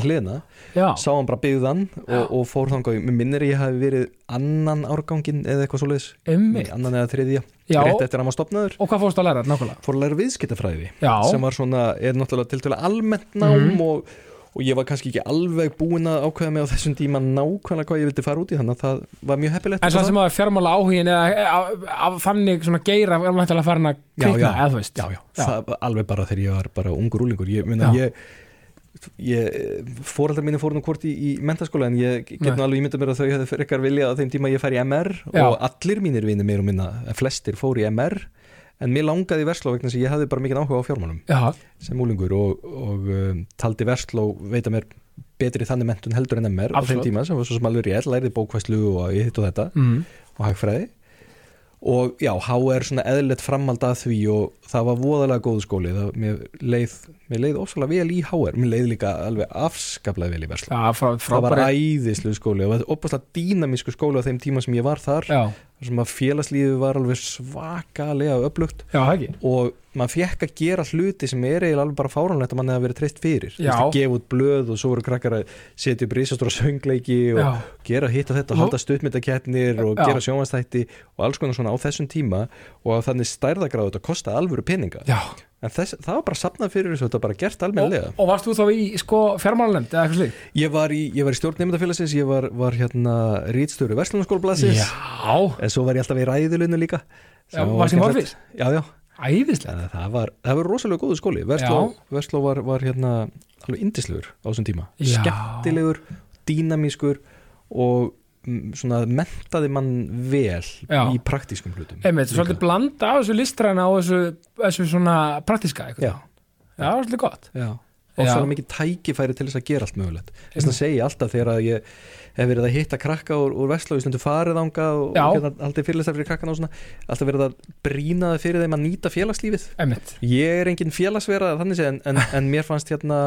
já, Sá hann bara byggðan og, og fór þangað. Mér minnir ég hafi verið annan árgangin eða eitthvað svo leiðis Annan eða þriðja. Já. Rétt eftir að hann var stopnaður og hvað fórst að læra, nákvæmlega? Fór að læra viðskiptafræði sem var svona, er náttúrulega tiltölulega almennt nám Mhm. og, og ég var kannski ekki alveg búin að ákveða mig á þessum tíma nákvæmlega hvað ég vildi fara út í þannig að það var mjög heppilegt. En svo sem að fjármála áhugin eða þannig svona geira er mættilega farin að Já, kvikna, já. eða þú veist. Já, já, Já. það alveg bara þegar ég var bara ungur úlingur ég, ég, ég fóreldrar mínu fóru nú hvort í, í mentaskóla en ég get nú alveg ímyndað mér að þau hefði frekar vilja á þeim tíma að ég færi í MR Já. og allir mínir vinir meir og minna, flestir fóru í MR en mér langaði í Versló vegna að ég hafði bara mikið áhuga á fjármálum Já, sem úlingur og, og um, taldi Versló veita mér betri þannig mentun heldur en MR á Absolutt. þeim tíma sem var svo sem alveg rétt, læriði bókvæslu og ég hitt og þetta mm. og hagfræði. Og já, HR svona eðlilegt framhald að því og það var voðalega góðu skóli. Það, mér leið, mér leið ofsalega vel í HR mér leið líka alveg afskaplega vel í frá, frá það var æðislu skóli og það var opaslega dýnamísku skóli á þeim tíma sem ég var þar. Já, sem að félagslífi var alveg svakalega upplugt og maður fekk að gera hluti sem er eiginlega alveg bara fáránlegt að mann hefði verið treyst fyrir. Að gefa út blöð og svo voru krakkar að setja upp risastóra söngleiki og Já, gera hitt og þetta Og- halda stuttmyndakettnir og Já. gera sjónvastætti og alls konar svona á þessum tíma. Og þannig stærðagráðu þetta kostaði alvöru peninga. Já en þess, það var bara sapnað fyrir þessu þetta var bara gert og, almennilega. Og varst þú þá í sko fjármálanemnd eða eitthvað slík? ég var í, ég var í stjórn nefndafélagsins ég var, var hérna rítstjóri Vestlunarskólablasins Já, en svo var ég alltaf í ræðilunu líka. Já, sem í skemmtilegt. Morfís? já, já, æðislega það var, það var rosalega góðu skóli. Vestló, Vestló var, var hérna alveg indislegur á þessum tíma. Já. skemmtilegur, dýnamískur og svona mentaði mann vel Já. í praktískum hlutum. Einmitt, svolítið blanda af þessu listræna og þessu, þessu svona praktiska eitthvað Já. Já, svolítið gott. Já. og Já. svo mikið tækifæri til þess að gera allt mögulegt. Þess að segja alltaf þegar að ég hef verið að hitta krakka úr, úr Vestló í stundu farið ánga og, og hérna, alltaf fyrirlistar fyrir krakkana og svona alltaf verið að brína það fyrir þeim að nýta félagslífið. Einmitt, ég er engin félagsvera þannig en, en, en mér fannst hérna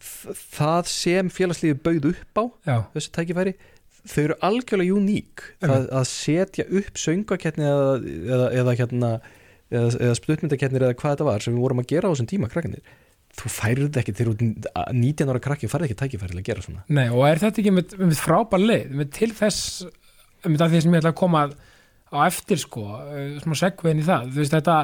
það sem félagslífi bauð upp á já, þessu tækifæri þau eru algjörlega uník. Það, að setja upp söngakettni eða, eða, eða hérna eða, eða spluttmyndakettnir eða hvað þetta var sem við vorum að gera á þessum tíma krakkanir þú færið ekki. Ert 19 ára krakki, færið ekki tækifæri til að gera svona. Nei, og er þetta ekki með, með frábær leið? Með til þess með það því sem ég ætla að koma að- á eftir sko, eh, smá segvein í það. Þú veist þetta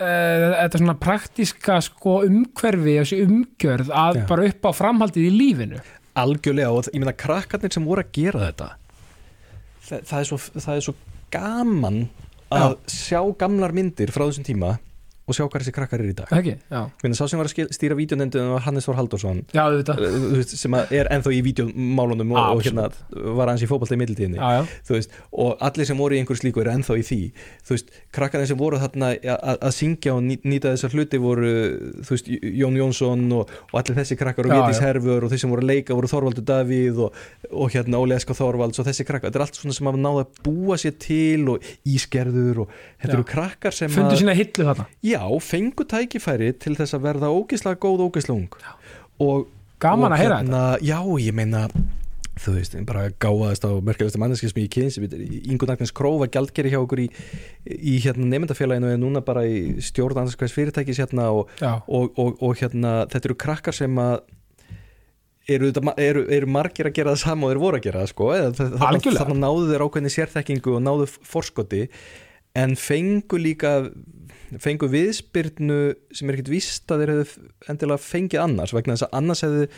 uh, þetta svona praktíska sko umhverfi og þessi umgjörð að Já. bara upp á framhaldið í lífinu algjörlega og ég meina krakkarnir sem voru að gera þetta. Það, það, er, svo, það er svo gaman að sjá gamlar myndir frá þessum tíma og sjá hvað þessi krakkar er í dag. Ég meina, sá sem var að stýra vídeonendun var Hannes Þór veist, sem er ennþá í vídeomálunum og, og hérna var hans í fótbolta í veist, og allir sem voru í einhverju slíku eru ennþá í því. Veist, krakkarnir sem voru þarna að syngja og ný- nýta þessar hluti voru veist, Jón Jónsson og, og allir þessi krakkar og já. Herfur og þeir sem voru að leika voru Þorvaldur Davíð og, og hérna Óli Eska Þorvalds og þessi krakkar, þetta er allt svona sem hafa náða að búa sér til og ískerður og þetta eru krakkar sem að sína hillu þarna já, fengu tækifæri til þess að verða ógislega góð ógislega ung. Og Gaman og að heyra hérna, Já, ég meina þú veist, ég bara gáðast á merkilegasta manneski sem ég kynns, Ingun Agnes Króf var gjaldgeri hjá okkur í, í hérna nefndafélaginu er núna bara í stjórn annars hvers fyrirtækis hérna og, og, og, og hérna þetta eru krakkar sem að eru, þetta- eru, eru margir að gera það sama og þeir voru að gera það sko Algjörlega. þarna náðu þeir ákveðni sérþekkingu og náðu forskoti en fengu líka fengu viðspyrnu sem er ekkit víst að þeir hefðu endilega fengið annars vegna þess að annars hefðu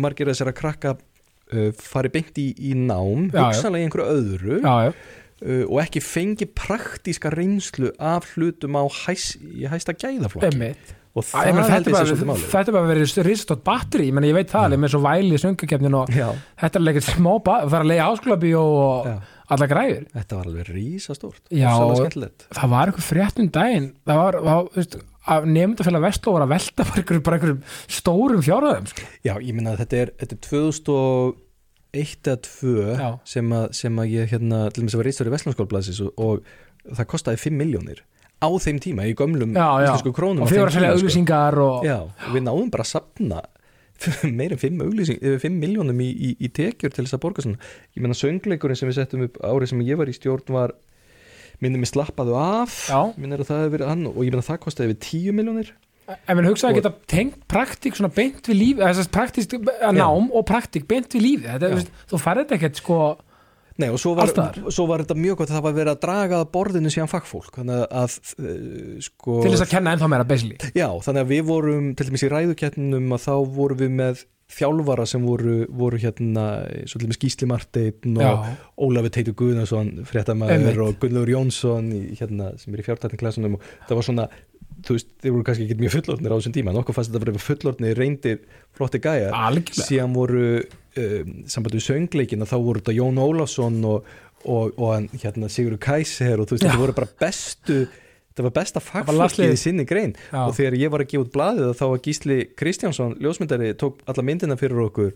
margir þessara krakka uh, farið beint í, í nám hugsanlega í einhverju öðru já, já, uh, og ekki fengið praktíska reynslu af hlutum á hæs, í hæsta gæðaflokki. Emmitt og Æ, það held þetta, er bara, þetta bara verið risastótt batteri, ég, ég veit það alveg með svo væli söngakefnin og Já, þetta er ekkert smá það er að leiða áskólabíó og alla græður þetta var alveg rísastórt Já. Það var eitthvað frétt um daginn það var, það, að nefndafélag Vestló var að velta bara einhverjum, stórum fjárhæðum sko. Já, ég minna að þetta er, þetta er 2001 eða 2 Já. sem að, sem að ég hérna, til dæmis að var reistur í Vestlandskólblasis og, og það kostaði 5 miljónir á þeim tíma í gömlum já, já. krónum og þið var að selja sko. auglýsingar og Já, og við náðum bara að sapna meir en 5, auglýsing, yfir 5 miljónum í, í, í tekjur til þess að borga svona. Ég meina söngleikurinn sem við settum upp árið sem ég var í stjórn var minnum við slappaðu af. Minnir að það hefur verið hann og ég meina það kostaði yfir 10 miljónir en við hugsaði að geta tengt praktík svona beint við lífi þess að praktík að nám og praktík beint við lífi þú þetta ekkert sko Nei og svo var, svo var þetta mjög gott að það var verið að draga að borðinu síðan fagfólk. Þannig að uh, sko til þess að kenna ennþá meira basically. Já, þannig að við vorum til dæmis í ræðukettnum að þá vorum við með þjálfara sem voru, voru hérna svo til dæmis Gísli Marteinn og Já. Ólafur Teitur Einmitt. fréttamaður og Gunnlaugur Jónsson í, hérna, sem er í fjártættingklassunum og það var svona þú veist, þeir voru kannski ekki mjög fullorðnir á þessum tíma. En okkur fannst þetta að vera fullorðnir reyndir flotti gæjar. Síðan voru samband við söngleikin þá voru þetta Jón Ólafsson og, og, og hérna, Sigurður Kæser og þú veist, þetta voru bara bestu þetta var besta fagfólkið í sinni grein. Já. og þegar ég var að gefa út blaðið þá var Gísli Kristjánsson, ljósmyndari tók alla myndina fyrir okkur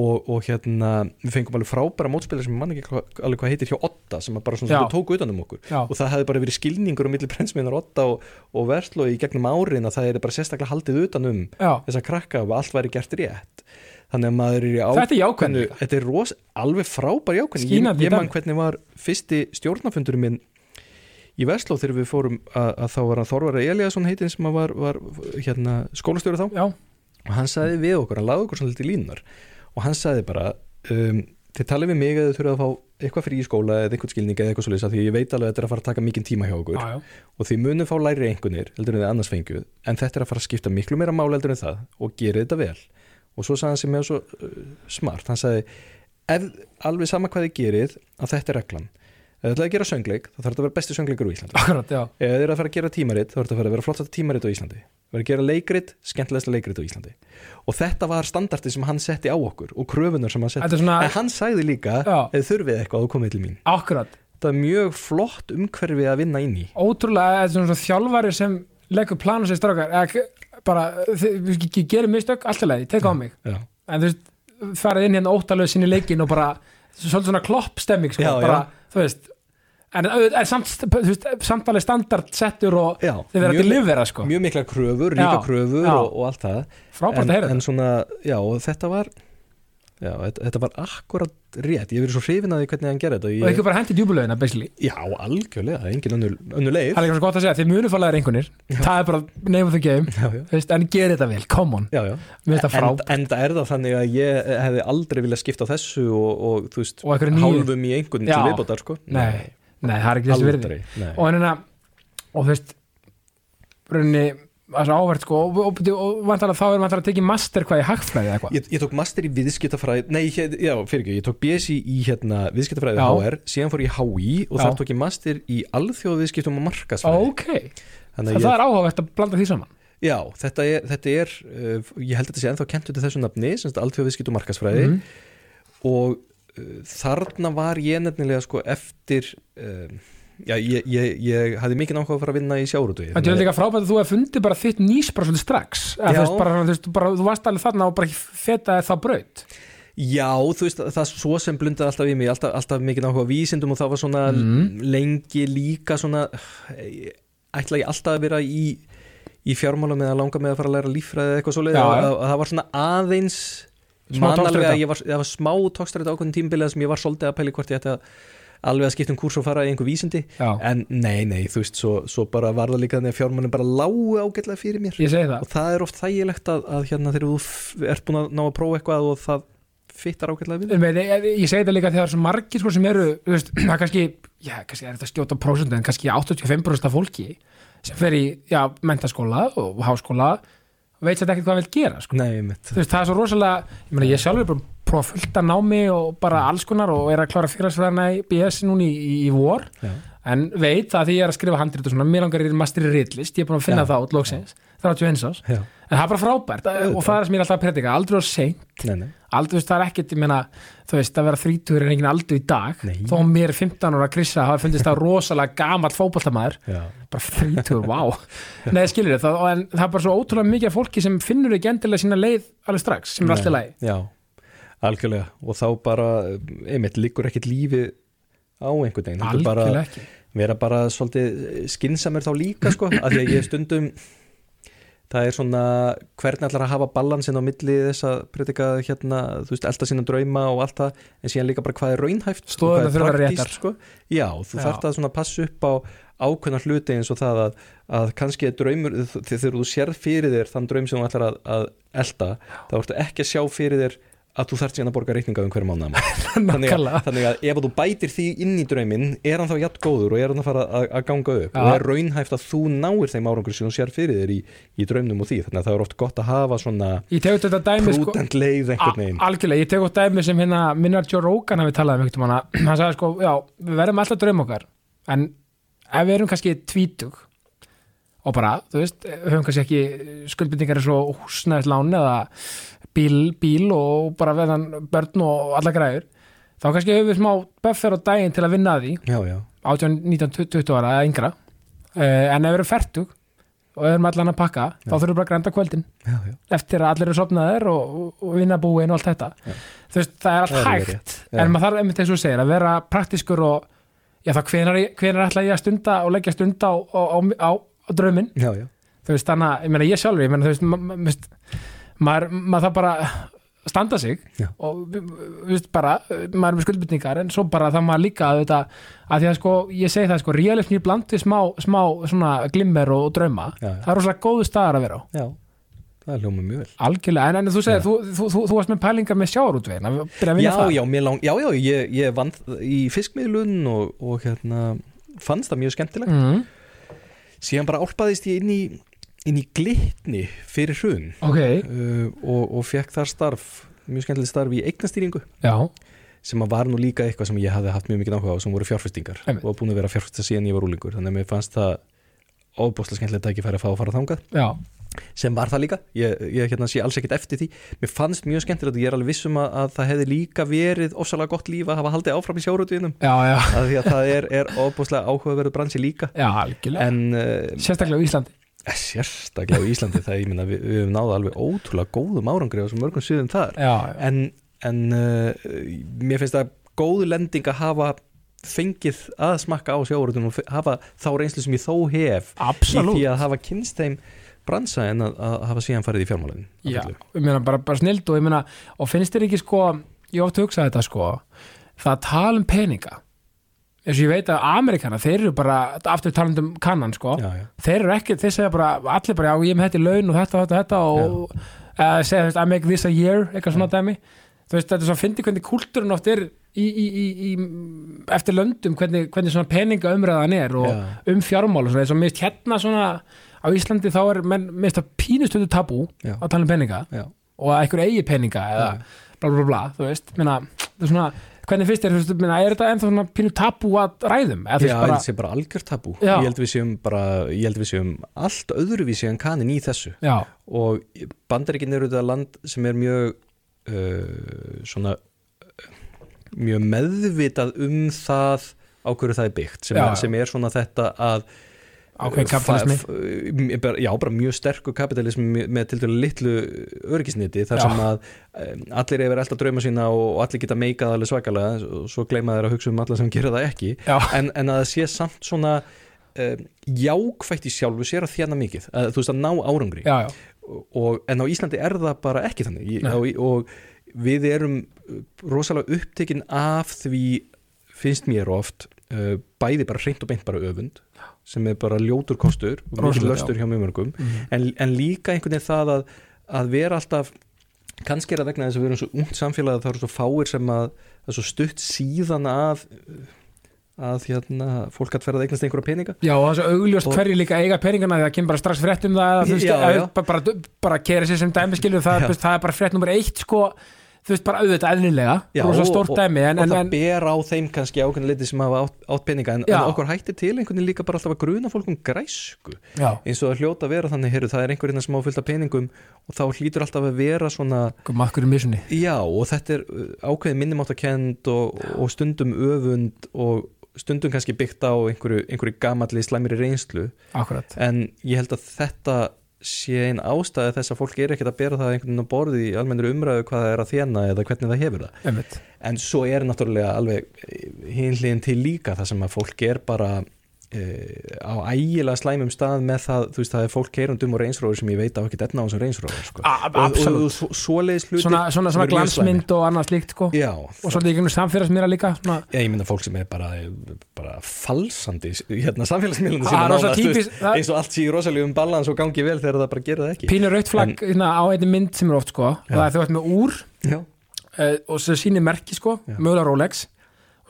og, og hérna, við fengum alveg frábæra mótspilar sem mann ekki alveg hvað heitir hjá Otta sem bara svona tók utan um okkur. Já. og það hefði bara verið skilningur á milli brensmiðnar Otta og, og Verslo í gegnum árin að það er bara sérstaklega haldið utan um þessa krakka og allt væri gert rétt þannig að maður er í Þetta er líka. þetta er ros, alveg frábær jákvæðni. Ég, ég man hvernig var fyrsti stjórnafundurinn minn í Vestló þegar við fórum að, að þá var hann Þorvara Eliasson heitinn sem var, var hérna, skólastjóri þá. Já, og hann sagði við okkur, hann laði okkur svona litið línunar og hann sagði bara um, þið talið við mig að þið þurfið að fá eitthvað frí í skóla eða eitthvað skilning eða eitthvað af því ég veit alveg að þetta er að fara að taka mikinn tíma hjá okkur. Já, já. og þið munum fá læri einhvernir heldur en þið annars fengjuð en þetta er að fara að skipta miklu meira máli heldur en það og gera þetta vel og svo sagði hann sem er svo uh, smart hann sagði, ef alveg sama hvað þið gerið að þetta er reglan. Ef þið ætlaði að gera söngleik þá þarf þetta að vera besti söngleikur á Íslandi. Akkurat, já. Ef þið er að fara að gera tímarit þá þarf þetta að fara að vera flottast tímarit á Íslandi. Er að gera leikrit, skemmtilegsta leikrit á Íslandi. Og þetta var standarti sem hann setti á okkur og kröfunar sem hann setti. Þetta svona, en hann sagði líka, Já. ef þurfið eitthvað þá komið til mín. Akkurat. Það er mjög flott umhverfi að vinna inn í. Ótrúlega, þetta er svona þjálfari sem leggur plan og segir strákar bara, þið, við ge- gerum mistök alltaf leið, teka á mig. Já. en þú veist, farið inn hérna óttalöð sinni leikin og bara, svolítið svona klopp stemming sko, Já, bara, þú veist en er samt, veist, samtalið standard settur og Já, verða mjög- til livera sko, mjög mikla kröfur, ríka Já, kröfur já. og, og allt það. En, en svona, já, og þetta var já þetta, þetta var akkurat rétt, ég hef verið svo hrifin að því hvernig hann gerði þetta. Og ég, ekki bara hendi djúbulöðina basically. Já, algjörlega, engin önnur leið. Það er ekki svo gott að segja, þið munu fálega einhvernir það er bara name of the game. Já, já, veist, en gerir þetta vel, come on. En, en það er það þannig að ég hefði aldrei viljað skipta þessu og, og þú veist, Og hálfum í einhvern til viðbótar sko. Nei, nei, það er ekki nei. og hérna, og þú veist rauninni, það er áverð sko, og, og, og, að þá er vantar að tekið master hvað í hagfræði eða eitthvað. Ég, ég tók master í viðskiptafræði Nei, hér, já, fyrir ekki, ég tók BSI í hérna, viðskiptafræði. HR síðan fór ég HÍ og þar tók ég master í alþjóðviðskiptum og markasfræði ok, Þannig það, að ég, er áhugavert að blanda því saman. Já, þetta er, þetta er uh, ég held að þetta sé ennþá kentu til þessu nafni alþjóðviðskiptum og markasfræði Mhm. og uh, þarna var ég nefnilega sko eftir uh, já, ég, ég, ég hafði mikið náhuga að fara að vinna í sjárutu Það er líka frábært að þú hefði fundið bara þitt nýs bara svolítið strax. Eða, þú, veist, bara, þú, veist, bara, þú varst alveg þarna og bara fetaði það braut. Já, þú veist, það er svo sem blundaði alltaf í mig, alltaf, alltaf mikið á vísindum og það var svona Mhm. lengi líka svona ætla ég alltaf að vera í í fjármála með að langa með að fara að læra líffræði eða eitthvað svoleið Já, og já. að, að það var svona aðeins að var, það var smá tókstrætt ákveðin tímbilið sem ég var svolítið að pæli hvort ég ætti að alveg að skipta um kurs og fara í einhver vísindi. Já, en nei, nei, þú veist, svo, svo bara var það líka þannig að fjármálinn bara lágu ágætlega fyrir mér. Ég það. Og það er oft þægilegt að, að hérna þegar þú ert búin að ná að prófa eitthvað og það fittar ágætlega við veit, ég, ég segi þetta líka þegar margir sko, sem eru, þú veist, það kannski já, kannski er þetta að skjóta prósent en kannski 85% af fólki sem fer í já, mentaskóla og háskóla veit þetta ekkert hvað það vil gera sko. Nei, þú veist, það er svo rosalega, ég meina ég sjálfur er bara prófa fullt að námi og bara alls konar og er að klára fyrirsfæðarna í BS núna í, í, í vor. Já. en veit það því ég er að skrifa handrit og svona, mér langar í master í ritlist, ég er búin að finna Já. það út loksins, 31 árs. Já, en það er bara frábært og það er sem ég er alltaf að predika, aldrei á seint. Nei, nei. Aldrei, það er ekkert, ég meina þú veist, að vera þrítugur er engin aldur í dag. Nei. þó mér er 15 ára að krissa hafa fundist það rosalega gamall fótboltamæður Já, bara þrítugur, vá. Nei, skilur það, en það er bara svo ótrúlega mikið fólki sem finnur ekki endilega sína leið alveg strax, sem er alltaf leið algjörlega og þá bara, einmitt, liggur ekkit lífi á einhvern veginn er bara, algjörlega ekki vera bara svolítið skinsamur þá líka sko, að því að ég stundum það er svona hvernig ætlar að hafa balansin á milli þess að predika hérna, þú veist, elda sína drauma og allt það, en síðan líka bara hvað er raunhæft hvað er þurfa að réttar. sko. Já, þú Já. þarft að svona passa upp á ákveðna hluti eins og það að, að kannski draumur, þegar þú sérð fyrir þér þann draum sem þú ætlar að, að elda, þá ertu ekki að sjá fyrir þér að þú þarft síðan að borga reikninga um hverju mánuða þannig, þannig að ef þú bætir því inn í drauminn er hann þá jætt góður og er hann að fara að, að ganga upp? Ja. og er raunhæft að þú náir þeim árangur sem þú sér fyrir þér í, í draumnum og því? Þannig að það er oft gott að hafa svona sko, prudent leið einhvern veginn. algjörlega, ég tegur dæmi sem hérna minnar Joe Rogan hafi talað um einhvern veginn hann sagði sko, já, við verðum alltaf draum okkar en ef við erum kannski tvítug og bara, þú veist, höfum kannski ekki skuldbyrningar eins og húsnæðislán eða bíl, bíl og bara veðan börn og alla græður þá kannski höfum við smá buffer á daginn til að vinna að því. Já, já, 18, 19, 20 ára eða yngra. Uh, en ef við erum fertug og erum allan að pakka, þá þurfum við bara að grænda kvöldin. Já, já, eftir að allir eru sopnaðir og, og, vinna búin og allt þetta. Já. þú veist, það er allt Það er hægt. Já. en maður þarf einmitt eins og segir að vera praktiskur og já það hvenar, ætla ég að stunda og leggja stunda á, á, á, á, já, já. þú veist, þannig að, ég meina ég sjálfur ég meina, þú veist maður, maður þarf bara standa sig Já. og veist bara maður er með skuldbytningar en svo bara það maður líka að þetta, að því að sko, ég segi það sko realism í bland við smá, smá svona glimmer og, drauma, Já, það er rosalega góðu staðar að vera á. Já. það er hljóma mjög vel. Algjörlega, en, en þú segir, þú, þú, þú, þú varst með pælingar með sjáarútvegin að byrja að vinna Já, það. já, lang, já, já, ég, ég vann í fiskmiðlun og, og hérna fannst það mjög skemmtilegt. Mm, síðan bara álpaðist ég inn í inn í glitni fyrir hrun. Ok, uh, og, og fekk þar starf mjög skemmtilegt starf í eignastýringu. Já, sem var nú líka eitthvað sem ég hafði haft mjög mikið áhuga á sem voru fjárfestingar. Einmitt. og búin að vera fjárfesta síðan ég var úlingur þannig að mér fannst það óbúslega skemmtilegt að ekki færi að fá að fara þangað. Já, sem var það líka, ég, ég hérna sé alls ekkit eftir því. Mér fannst mjög skemmtilegt og ég er alveg vissum að, að það hefði líka verið ofsalega gott líf að hafa haldið áfram í já, að því að það er, er óbúslega áhugaverðu bransi líka. Já, en uh, Sérstaklega á Íslandi sérstaklega í Íslandi það ég minna við, við höfum náða alveg ótrúlega góðum árangri á svo mörgum sviðum þar. Já, já, en, en uh, mér finnst það góð lending að hafa fengið að smakka á sjárutunum og hafa þá reynslu sem ég þó hef í absolutt. því að hafa kynst þeim bransa en að, að hafa síðan farið í fjármálinn Já, ég meina bara, bara snild og ég meina og finnst þér ekki sko ég ofta hugsaði þetta sko það að tala um peninga eins og ég veit að Amerikana, þeir eru bara aftur talandi um kannan sko. Já, já, þeir eru ekki, þeir segja bara allir bara, já ég með þetta í laun og þetta, þetta, þetta og uh, segja, veist, I make this a year eitthvað svona dæmi. Þú veist, þetta er svo að fyndi hvernig kúltúrin oft er í, í, í, í eftir löndum, hvernig, hvernig svona peninga umræðan er og Já. um fjármál og svona, eins og mist hérna svona á Íslandi þá er, menn, mist það pínustöðu tabú að tala um peninga og að einhver eigi peninga eða bla bla bla, þú veist, minna það er svona, hvernig þú veist, minna, er þetta ennþá svona pínu tabú að ræðum Já, bara, sé bara algjör tabú. Já. ég held við séum bara, ég held við séum allt öðruvísi en kanin í þessu. Já, og bandaríkin eru þetta land sem er mjög uh, svona mjög meðvitað um það á hverju það er byggt sem, er, sem er svona þetta að ákveðin kapitalismi bara- Já, bara mjög sterkur kapitalismi með, til dælu litlu örgisniti þar Já. sem að allir yfir alltaf drauma sína og allir geta meikað alveg svakalega og svo gleyma þeir að hugsa um alla sem gera það ekki. En, en að það sé samt svona um, jákvætt í sjálfu sér að þjána mikið, að, þú veist að ná árangri. Já, já, og, en á Íslandi er það bara ekki þannig. Nei. á, og við erum uh, rosalega upptekinn af því finnst mér oft uh, bæði bara hreint og beint bara öfund sem er bara ljótur kostur og mikið löstur hjá mjög mörgum. Mhm. en, en líka einhvern veginn það að, að vera alltaf kannski er það vegna þess að við erum svo ungt samfélag að það eru svo fáir sem að það er svo stutt síðan að að hérna, fólk að ferða eignast einhverja peninga. Já, og það er svo augljóst Og- hverju líka eiga peningana því það kemur bara strax frétt um það veist, Já, eða já. bara, bara, bara kera sér sem dæmi skilur það, það er bara frétt nummer eitt sko, þú veist, bara auðvitað eðlilega Já, og- og- dæmi en, og en, það en, ber á þeim kannski ákveðin liti sem hafa átt, átt peninga en, okkur hættir til einhvern veginn líka bara alltaf að gruna fólk um græsku. Já, eins og það hljóta að vera þannig, heyrðu, það er einhverjina sem á fullt af peningum og þá hlýtur alltaf að vera svona maður er misunni já og þetta er uh, ákveðin minnumáttakend og, og stundum öfund og stundum kannski byggt á einhverju, einhverju gamalli slæmri reynslu. Akkurat, en ég held að þetta sé ein ástæði þess að fólk er ekkert að bera það einhvern veginn á borði í almennur umræðu hvað það er að þjána eða hvernig það hefur það. Einmitt. En svo er náttúrulega alveg hinliðin til líka það sem að fólk er bara á ægilega slæmum stað með það, þú veist það er fólk keirundum og reynsróður sem ég veit á ekki etna á þessum reynsróður sko. A- og, og, svoleiðis hluti svona, svona, svona glansmynd og annað slíkt sko. já, og svolítið í gegnum samfélagsmiðla líka svona, ég mynda fólk sem er bara, bara falsandi hérna samfélagsmiðlunum Það er það- eins og allt sé í rosalegum balans og gangi vel þegar það bara gerir það ekki. Pínur rautt flagg hérna, á einni mynd sem er oft sko, og það er þú veist með úr já, uh, og sem sýnir merki sko, Já. mögulega Rolex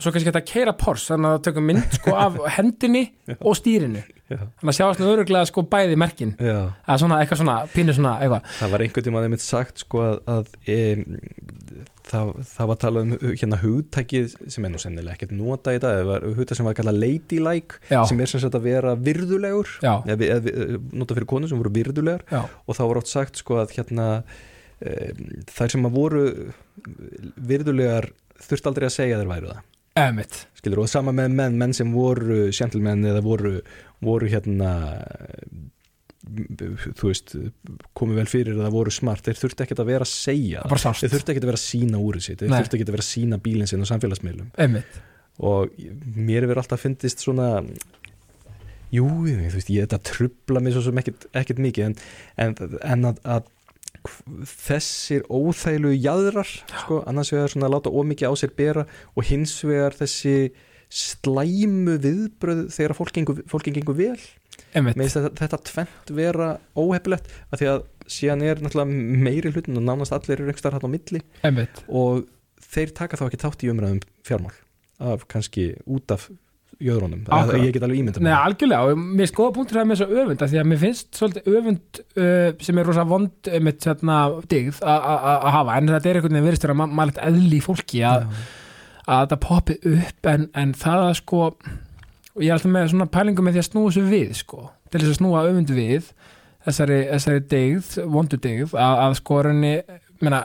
svo kannski þetta keira Porsche þannig að tökum mynd sko af hendinni og stýrinu. Þannig að sjáast nú öruglega sko bæði merkin. Eða svona eitthvað svona, pínu svona eitthvað. Það var einhvern tíma að þeim sagt sko að, að e, það, það var talað um hérna hugtækið sem er nú sennilega ekkert nota í dag, það var hugtæk sem var kallað ladylike Já. sem er sem sagt að vera virðulegur. Eða, vi- nota fyrir konur sem voru virðulegar. Já, og þá var oft sagt sko að hérna e, þær sem að voru virðulegar þurft aldrei að segja þær væru það emitt skilur og sama með menn, menn sem voru gentlemen eða voru, voru hérna þú veist komið vel fyrir það voru smart þeir þurfti ekkert að vera að segja þeir þurfti ekkert að vera að sína úrið sitt þeir þurfti ekkert að vera að sína bílinn sinn á samfélagsmiðlum. Emitt og mér hefur alltaf fyndist svona jú, þú veist, ég þetta trubla mig svo sem ekkert mikið en, en, en að, að þessir óþæglu jaðrar sko, annars vegar svona láta ómikið á sér bera og hins vegar þessi slæmu viðbröð þegar fólk gengur, fólki gengur vel. Þetta, þetta tvent vera óhefilegt að því að síðan er náttúrulega meiri hlutin og nánast allir eru einhver starf hann á milli emitt og þeir taka þá ekki þátt í umræðum fjármál af kannski út af jöðrunum, Akkurat. ég get alveg ímyndað Nei, það. algjörlega, og mér skoða punktur það með þessu öfund því að mér finnst svolítið öfund uh, sem er rosa vond með hérna digð að- að að hafa, en þetta er einhvern veginn virðist vera ma- málegt eðli í fólki að, að þetta poppi upp en, en það að sko og ég er alltaf með svona pælingu með því að snúa þessu við sko, til þess að snúa öfund við þessari, þessari digð vondu digð, að, að sko rauninni menna,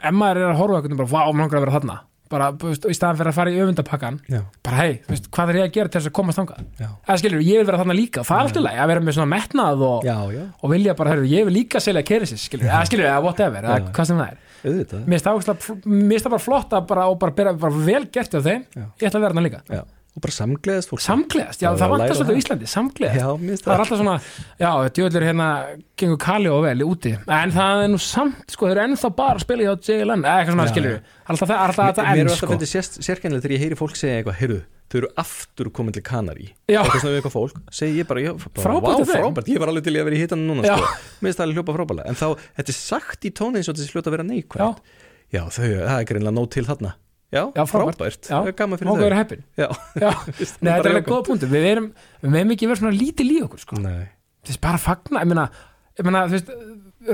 ef maður er að horfa eitthvað bara, vá, maður langar að vera þarna bara, þú veist, í staðan fyrir að fara í öfundapakkan bara hei, þú veist, hvað er ég að gera til þess að komast já, Það skilur, ég vil vera þarna líka, það er alltaf læg að vera með svona metnað og, já, já, og vilja bara, herru, ég vil líka selja keirisis, skilur, eða skilur, eða whatever, eða hvað sem það er. Mér finnst það bara flott að bara, og bara bera bara vel gert á þeim, Já. ég ætla að vera þarna líka. Já. og bara samgleðast fólk samgleðast, já Það er það að svolítið á það. Íslandi, samgleðast Já, það er alltaf svona, já, djöðlur hérna gengur Kali og vel í úti en það er nú samt, sko, þeir eru ennþá bara að spila hjá JLN, eða eitthvað svona, Já, skilur alltaf það, alltaf þetta Mér er enn, alltaf sko fyndið sérst- sérkennilega þegar ég heyri fólk segja eitthvað, heyrðu, þau eru aftur komin til Kanari Já. eitthvað svona við eitthvað fólk, segi ég bara, já, Frábært þeim. frábært, ég var alveg til í að vera í hitanum núna Já. sko. mér finnst það alveg hljópa frábælega en þá, þetta er sagt í tóni eins og þessi hljóta að vera Já. neikvægt já, þau, það er greinlega nóg til þarna já, Já, frábært. það er gaman fyrir þau. heppin. Já, Já, Finnst Nei, það þetta er alveg góða punktur. Við erum, við meðum ekki vera svona lítið líf okkur sko. Nei. Þess bara að fagna Ég meina, ég meina þú veist,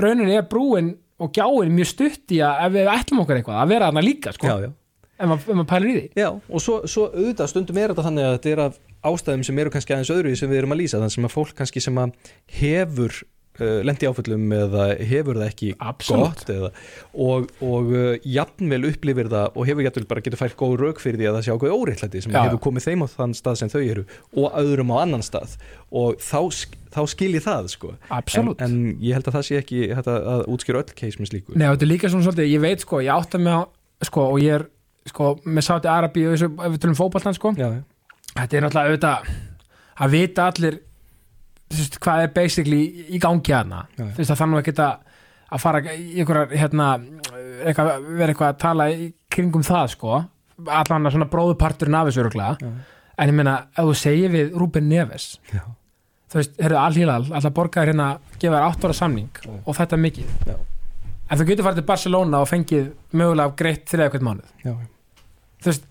rauninni er brúin og gjáin mjög stutt í að ef við ætlum okkur eitthvað að vera þarna líka sko, já, já. Ef maður maður pælir í því. Já, og svo, svo auðvitað stundum er þetta þannig að þetta er af ástæðum sem eru kannski aðeins öðru sem við erum að lýsa, þannig sem að fólk kannski sem að hefur lendi áföllum eða hefur það ekki Absolutt. gott eða, og, og uh, jafnvel upplifir það og hefur jafnvel bara getur fært góð rauk fyrir því að það sé ákveð óreittlæti sem Já. hefur komið þeim á þann stað sem þau eru og öðrum á annan stað. Og þá, þá skilji það sko. En, en ég held að það sé ekki hægt að, útskýra öll með slíku. Nei, þetta er líka svona svolítið, ég veit sko, ég átta mig á sko, og ég er sko, með sátti Arabi og þessu, tölum fótboltan sko, Já, þetta er náttúrulega auðvitað að vita allir veist, hvað er basically í- gangi hana Já, já. þú veist að þannig að geta að fara einhverjar hérna, eitthvað, vera eitthvað að tala í kringum það sko. Allan að svona bróðuparturinn af þessu öruglega en ég meina, ef þú segir við Ruben Neves já, þú veist, heyrðu Al-Hilal alltaf borgaðir hérna, gefa þér 8 ára samning Já. og þetta mikið. Já, en þú getur farið til Barcelona og fengið mögulega greitt þrjá eitthvað mánuð. Já, þú veist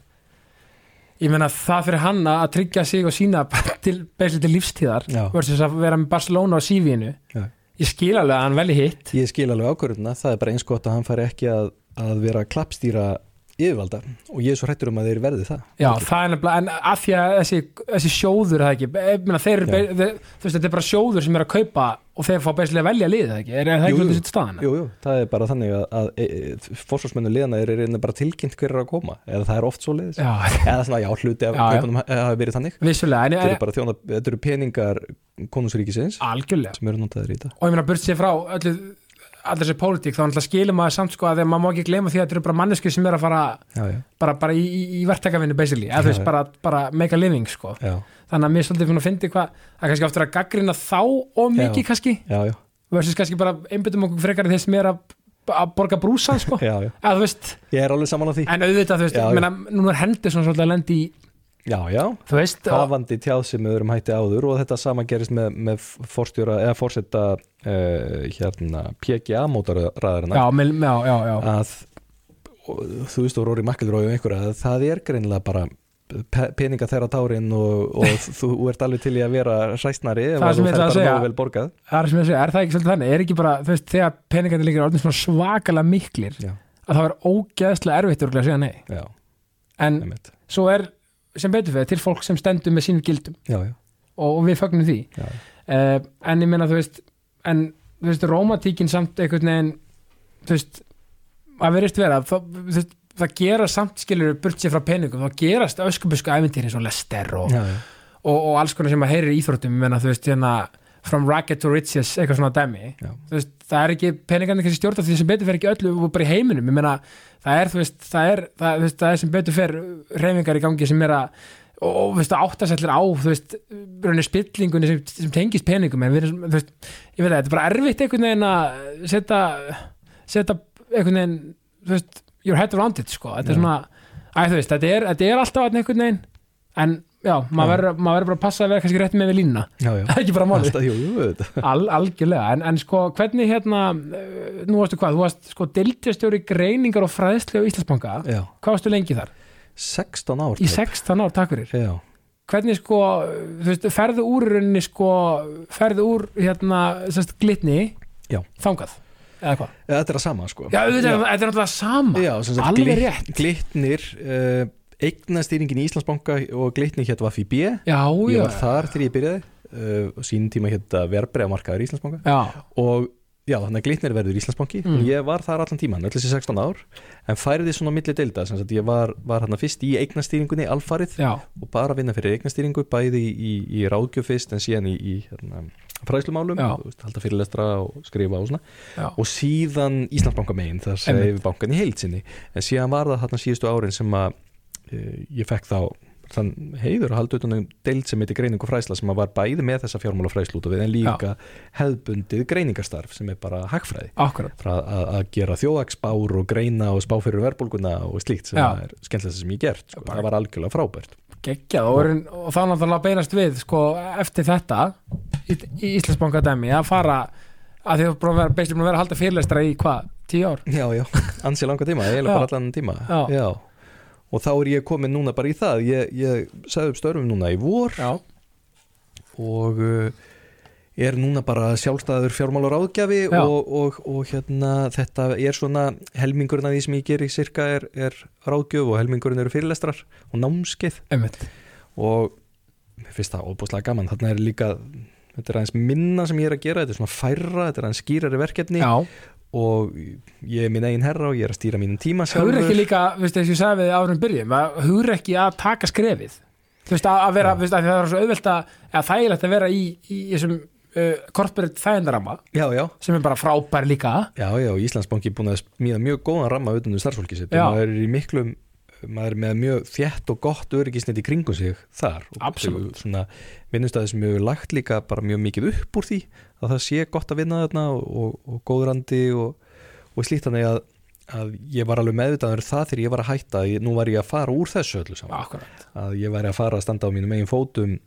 ég meina það fyrir hann að tryggja sig og sína til, til lífstíðar Já. versus að vera með Barcelona á já. ég skil alveg að hann velji hitt Ég skil alveg ákvörðuna, það er bara eins gott að hann fari ekki að, að vera klappstýra yfirvalda og ég er svo hrættur um að þeir verði það. Já, það er nefnilega, en að því að þessi, þessi sjóður það ekki, meina þeir þeir, þú veist, þetta er bara sjóður sem er að kaupa og þeir fá basically að velja liðið, ekki, er, það Jú, ekki út í sitt staðana? Jú, jú, það er bara þannig að, að e, e, fórsvarsmennu liðana er reyna bara tilkynnt hver er að koma eða það er oft svo liðis Já, eða svona, já, hluti af kaupunum hafa verið þannig. Vissulega, en, þetta eru en bara þjóna, þetta eru peningar konungsríkisins algjörlega. sem eru notaðir í þetta. Og ég meina burt sér frá öllu allir þessi pólitík, þá skilur maður samt sko að þegar maður má ekki gleyma því að þetta eru bara mannesku sem er að fara Já, já, bara, bara í, í, í verktakavinnu basically, eða þú veist bara, bara make a living sko, já, þannig að mér svolítið fyrir að fyndi hvað, er kannski aftur að gaggrina þá og mikið kannski, versus kannski bara einbyttum okkur frekar þeir sem er að, að borga brúsan sko, eða þú veist Ég er alveg saman á því. En auðvitað þú veist, Já, ég já. meina, nú er Henderson svolítið að lendi í, Já, já, veist hafandi tjáð sem við erum hætti áður og þetta sama gerist með, með forstjóra eða fórsetta uh, hérna PGA mótaraðarina já, með, já, já, já, að þú veist og Róri Makkelrói og einhverja að það er greinilega bara pe peninga þeirra tárin og, og þú ert alveg til í að vera hræstnari ef Það að sem ég ætla að segja. er segja, er það ekki svolítið þannig, er ekki bara, veist, þegar peningandi líka orðin svona svakalega miklir Já, að það er ógeðslega erfitt að segja nei, já, en einmitt. svo er sem betur fyrir til fólk sem stendur með sínum gildum. Já, já, og, og við fögnum því. Uh, en ég meina þú veist en þú veist romantíkin samt einhvern veginn þú veist að verðist vera það, þú veist, það gera samt skilur burt sér frá peningum, þá gerast öskubusku æfintýri Lester og, já, já, og, og alls konar sem að heyrir í íþróttum. Ég meina þú veist hérna from racket to riches eitthvað svona dæmi. Veist, það er ekki peningandi kannski stjórna því sem betur fer ekki öllu og bara í heiminum. Ég meina, það er, þú veist, það er það, veist, það er sem betur fer reyfingar í gangi sem er að og, þú veist, áttasællir á, þú veist raunir spillingunni sem, sem tengist peningum. En við erum, þú veist, ég veit að þetta er bara erfitt einhvern veginn að setja setja einhvern veginn þú veist, your head around it, sko. Þetta er Já. svona, æ, þú veist, þetta er, þetta er alltaf einhvern veginn, en já, maður verður bara að passa að vera kannski rétt með við já. ekki bara málið. Al, algjörlega, en, en sko hvernig hérna, uh, nú varstu hvað þú varst sko deildjastjóri greiningar og fræðslu á Íslandsbanka, já, hvað varstu lengi þar? 16 ár Í tæp. 16 ár, takk fyrir Já, hvernig sko, þú veist, ferðu úr rauninni sko, ferðu úr hérna, sérst, glitni Já. þangað, eða hvað? þetta er að sama sko Já, þetta er náttúrulega sama Já, Alveg rétt. Glitnir uh, eignastýringin í Íslandsbanka og glitni hétt var FIB ég var þar þegar ég byrjaði. Uh, og sínum tíma hétt verbreyðamarkaður í Íslandsbanka. Já, og já, þannig að glitnir verður Íslandsbanki. Mm. ég var þar allan tíman, öll þessi 16 ár. En færiði svona á milli deilda sem sagt, ég var, var hérna fyrst í eignastýringunni alfarið já, og bara vinna fyrir eignastýringu bæði í, í, í ráðgjöf fyrst en síðan í, í hérna, veist, halda fyrirlestra og skrifa og svona. Já. og síðan Íslandsbanka megin þar sem Einmitt. við bankan í heild sinni. En síðan var það þarna síðustu árin sem að ég fekk þá þann heiður að halda utan um deild sem heitir greining og fræsla sem var bæði með þessa af við en líka hefðbundið greiningarstarf sem er bara hagfræði að, gera þjóðagsbár og greina og spá fyrir verbulguna og slíkt sem Já. er skemmtilegast sem ég gert sko. Það var algjörlega frábært geggjað og, og, og þá náttúrulega beinast við sko, eftir þetta í, í Íslandsbanka dæmi að fara að þú búin að vera, að halda fyrirlestra í hvað, tíu ár? já, já, ansi langa tíma, eiginlega Já. bara allan tíma Já. Og þá er ég komin núna bara í það. Ég, ég sagði upp störfum núna í vor Já, og uh, er núna bara sjálfstæður fjármálar áðgjafi og, og, og hérna þetta er svona helmingurinn af því sem ég geri cirka er, er ráðgjöf og helmingurinn eru fyrirlestrar og námskeið. Einmitt. Og mér finnst það óbúslega gaman. Þarna er líka, þetta er aðeins minna sem ég er að gera, þetta er svona færra, þetta er aðeins skýrari verkefni. Já, og ég er minn eigin herra og ég er að stýra mínum tíma hugur sjálfur. Ekki líka, veist þess að ég sagði við árum byrjum, hugur ekki að taka skrefið. Þú veist, að, vera, Já. veist, að það er svo auðvelt að, þægilegt að vera í, í þessum uh, corporate þægindarama sem er bara frábær líka. Já, já, Íslandsbanki er búin að smíða mjög góðan ramma utan um starfsfólki sitt. Og maður er í miklum maður er með mjög þjætt og gott öryggisnett í kringum sig þar. Absolutt. vinnustæði sem hefur lagt líka bara mjög mikið upp úr því að það sé gott að vinna þarna og, og, og góðrandi og, og slíkt. Þannig að, að ég var alveg meðvitaður það þegar ég var að hætta ég, nú var ég að fara úr þessu öllu saman. Akkurat, að ég væri að fara að standa á mínum eigin fótum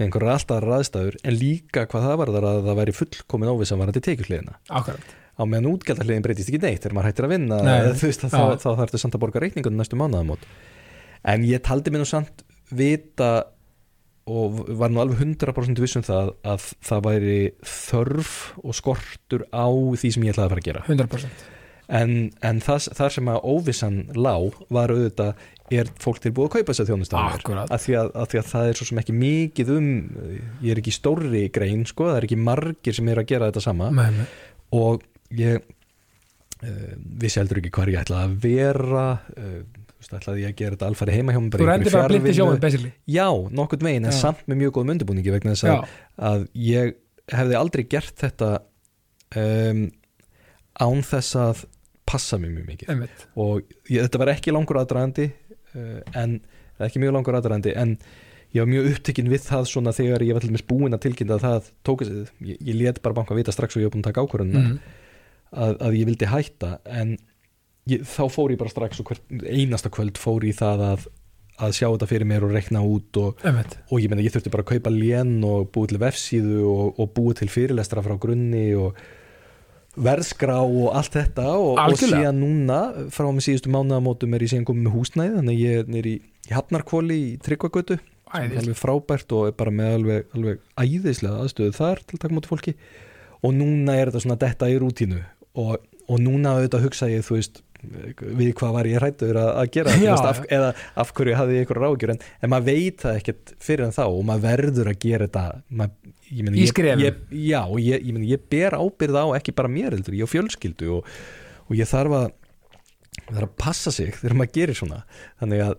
með einhverjar alltaf ræðstæður en líka hvað það var þar að það væri fullkomin óviss að varandi tekjuhliðina. Akkurat á meðan útgjaldahliðin breytist ekki neitt þegar maður hættir að vinna Nei. veist, að þá, þá þarf þetta samt að borga reikningunum næstu mánuðamót en ég taldi mér nú samt vita og var nú alveg 100% viss um það að það væri þörf og skortur á því sem ég ætlaði að fara að gera 100% en, en það, það sem að óvissan lá var auðvitað er fólk tilbúið að kaupa þess að þjónusta Akkurat. að því því að það er svo sem ekki mikið um ég er ekki í stórri grein sko, það er ekki margir sem er að gera þetta sama Meni. og ég uh, vissi heldur ekki hvar ég ætlaði að vera uh, þú ætlaði ég að gera þetta alfæri heima hjá mig Þú rendi bara blind í fjarvinnu. sjóin, basically já, nokkurt megin, en Já. samt með mjög góðum undirbúningi vegna þess að, að ég hefði aldrei gert þetta um, án þess að passa mig mjög mikið einmitt og ég, þetta var ekki langur aðdraðandi uh, en eða ekki mjög langur aðdraðandi en ég var mjög upptekinn við það svona þegar ég var til dæmis búinn að tilkynna að það tók ég, ég let bara banka vita strax og ég var búinn að taka ákvörðunina mm. Að, að ég vildi hætta en ég, þá fór ég bara strax og hvert einasta kvöld fór í það að, að sjá þetta fyrir mér og rekna út og, og ég meina ég þurfti bara að kaupa lén og búið til vefsíðu og, og búið til fyrirlestra frá grunni og verðskrá og allt þetta og, og síðan núna frá með síðustu mánuðamótum er ég síðan komið með húsnæði þannig að ég er í, í Hafnarkvóli í Tryggvagötu alveg frábært og er bara með alveg, alveg æðislega aðstöðu þar til að taka móti fólki. Og núna er þetta svona detta í rútínu og, og núna auðvitað hugsa ég þú veist við hvað var ég hrættur að, að gera Já, veist, af, eða af hverju hafði ég eitthvað ráðgjör en, en maður veit það ekkert fyrir en þá og maður verður að gera þetta maður, ég meina, Í skrefum. ég, já, og ég, ég, meina, ég ber ábyrð á ekki bara mér heldur, ég á fjölskyldu og, og ég þarf að þarf að passa sig þegar maður gerir svona þannig að,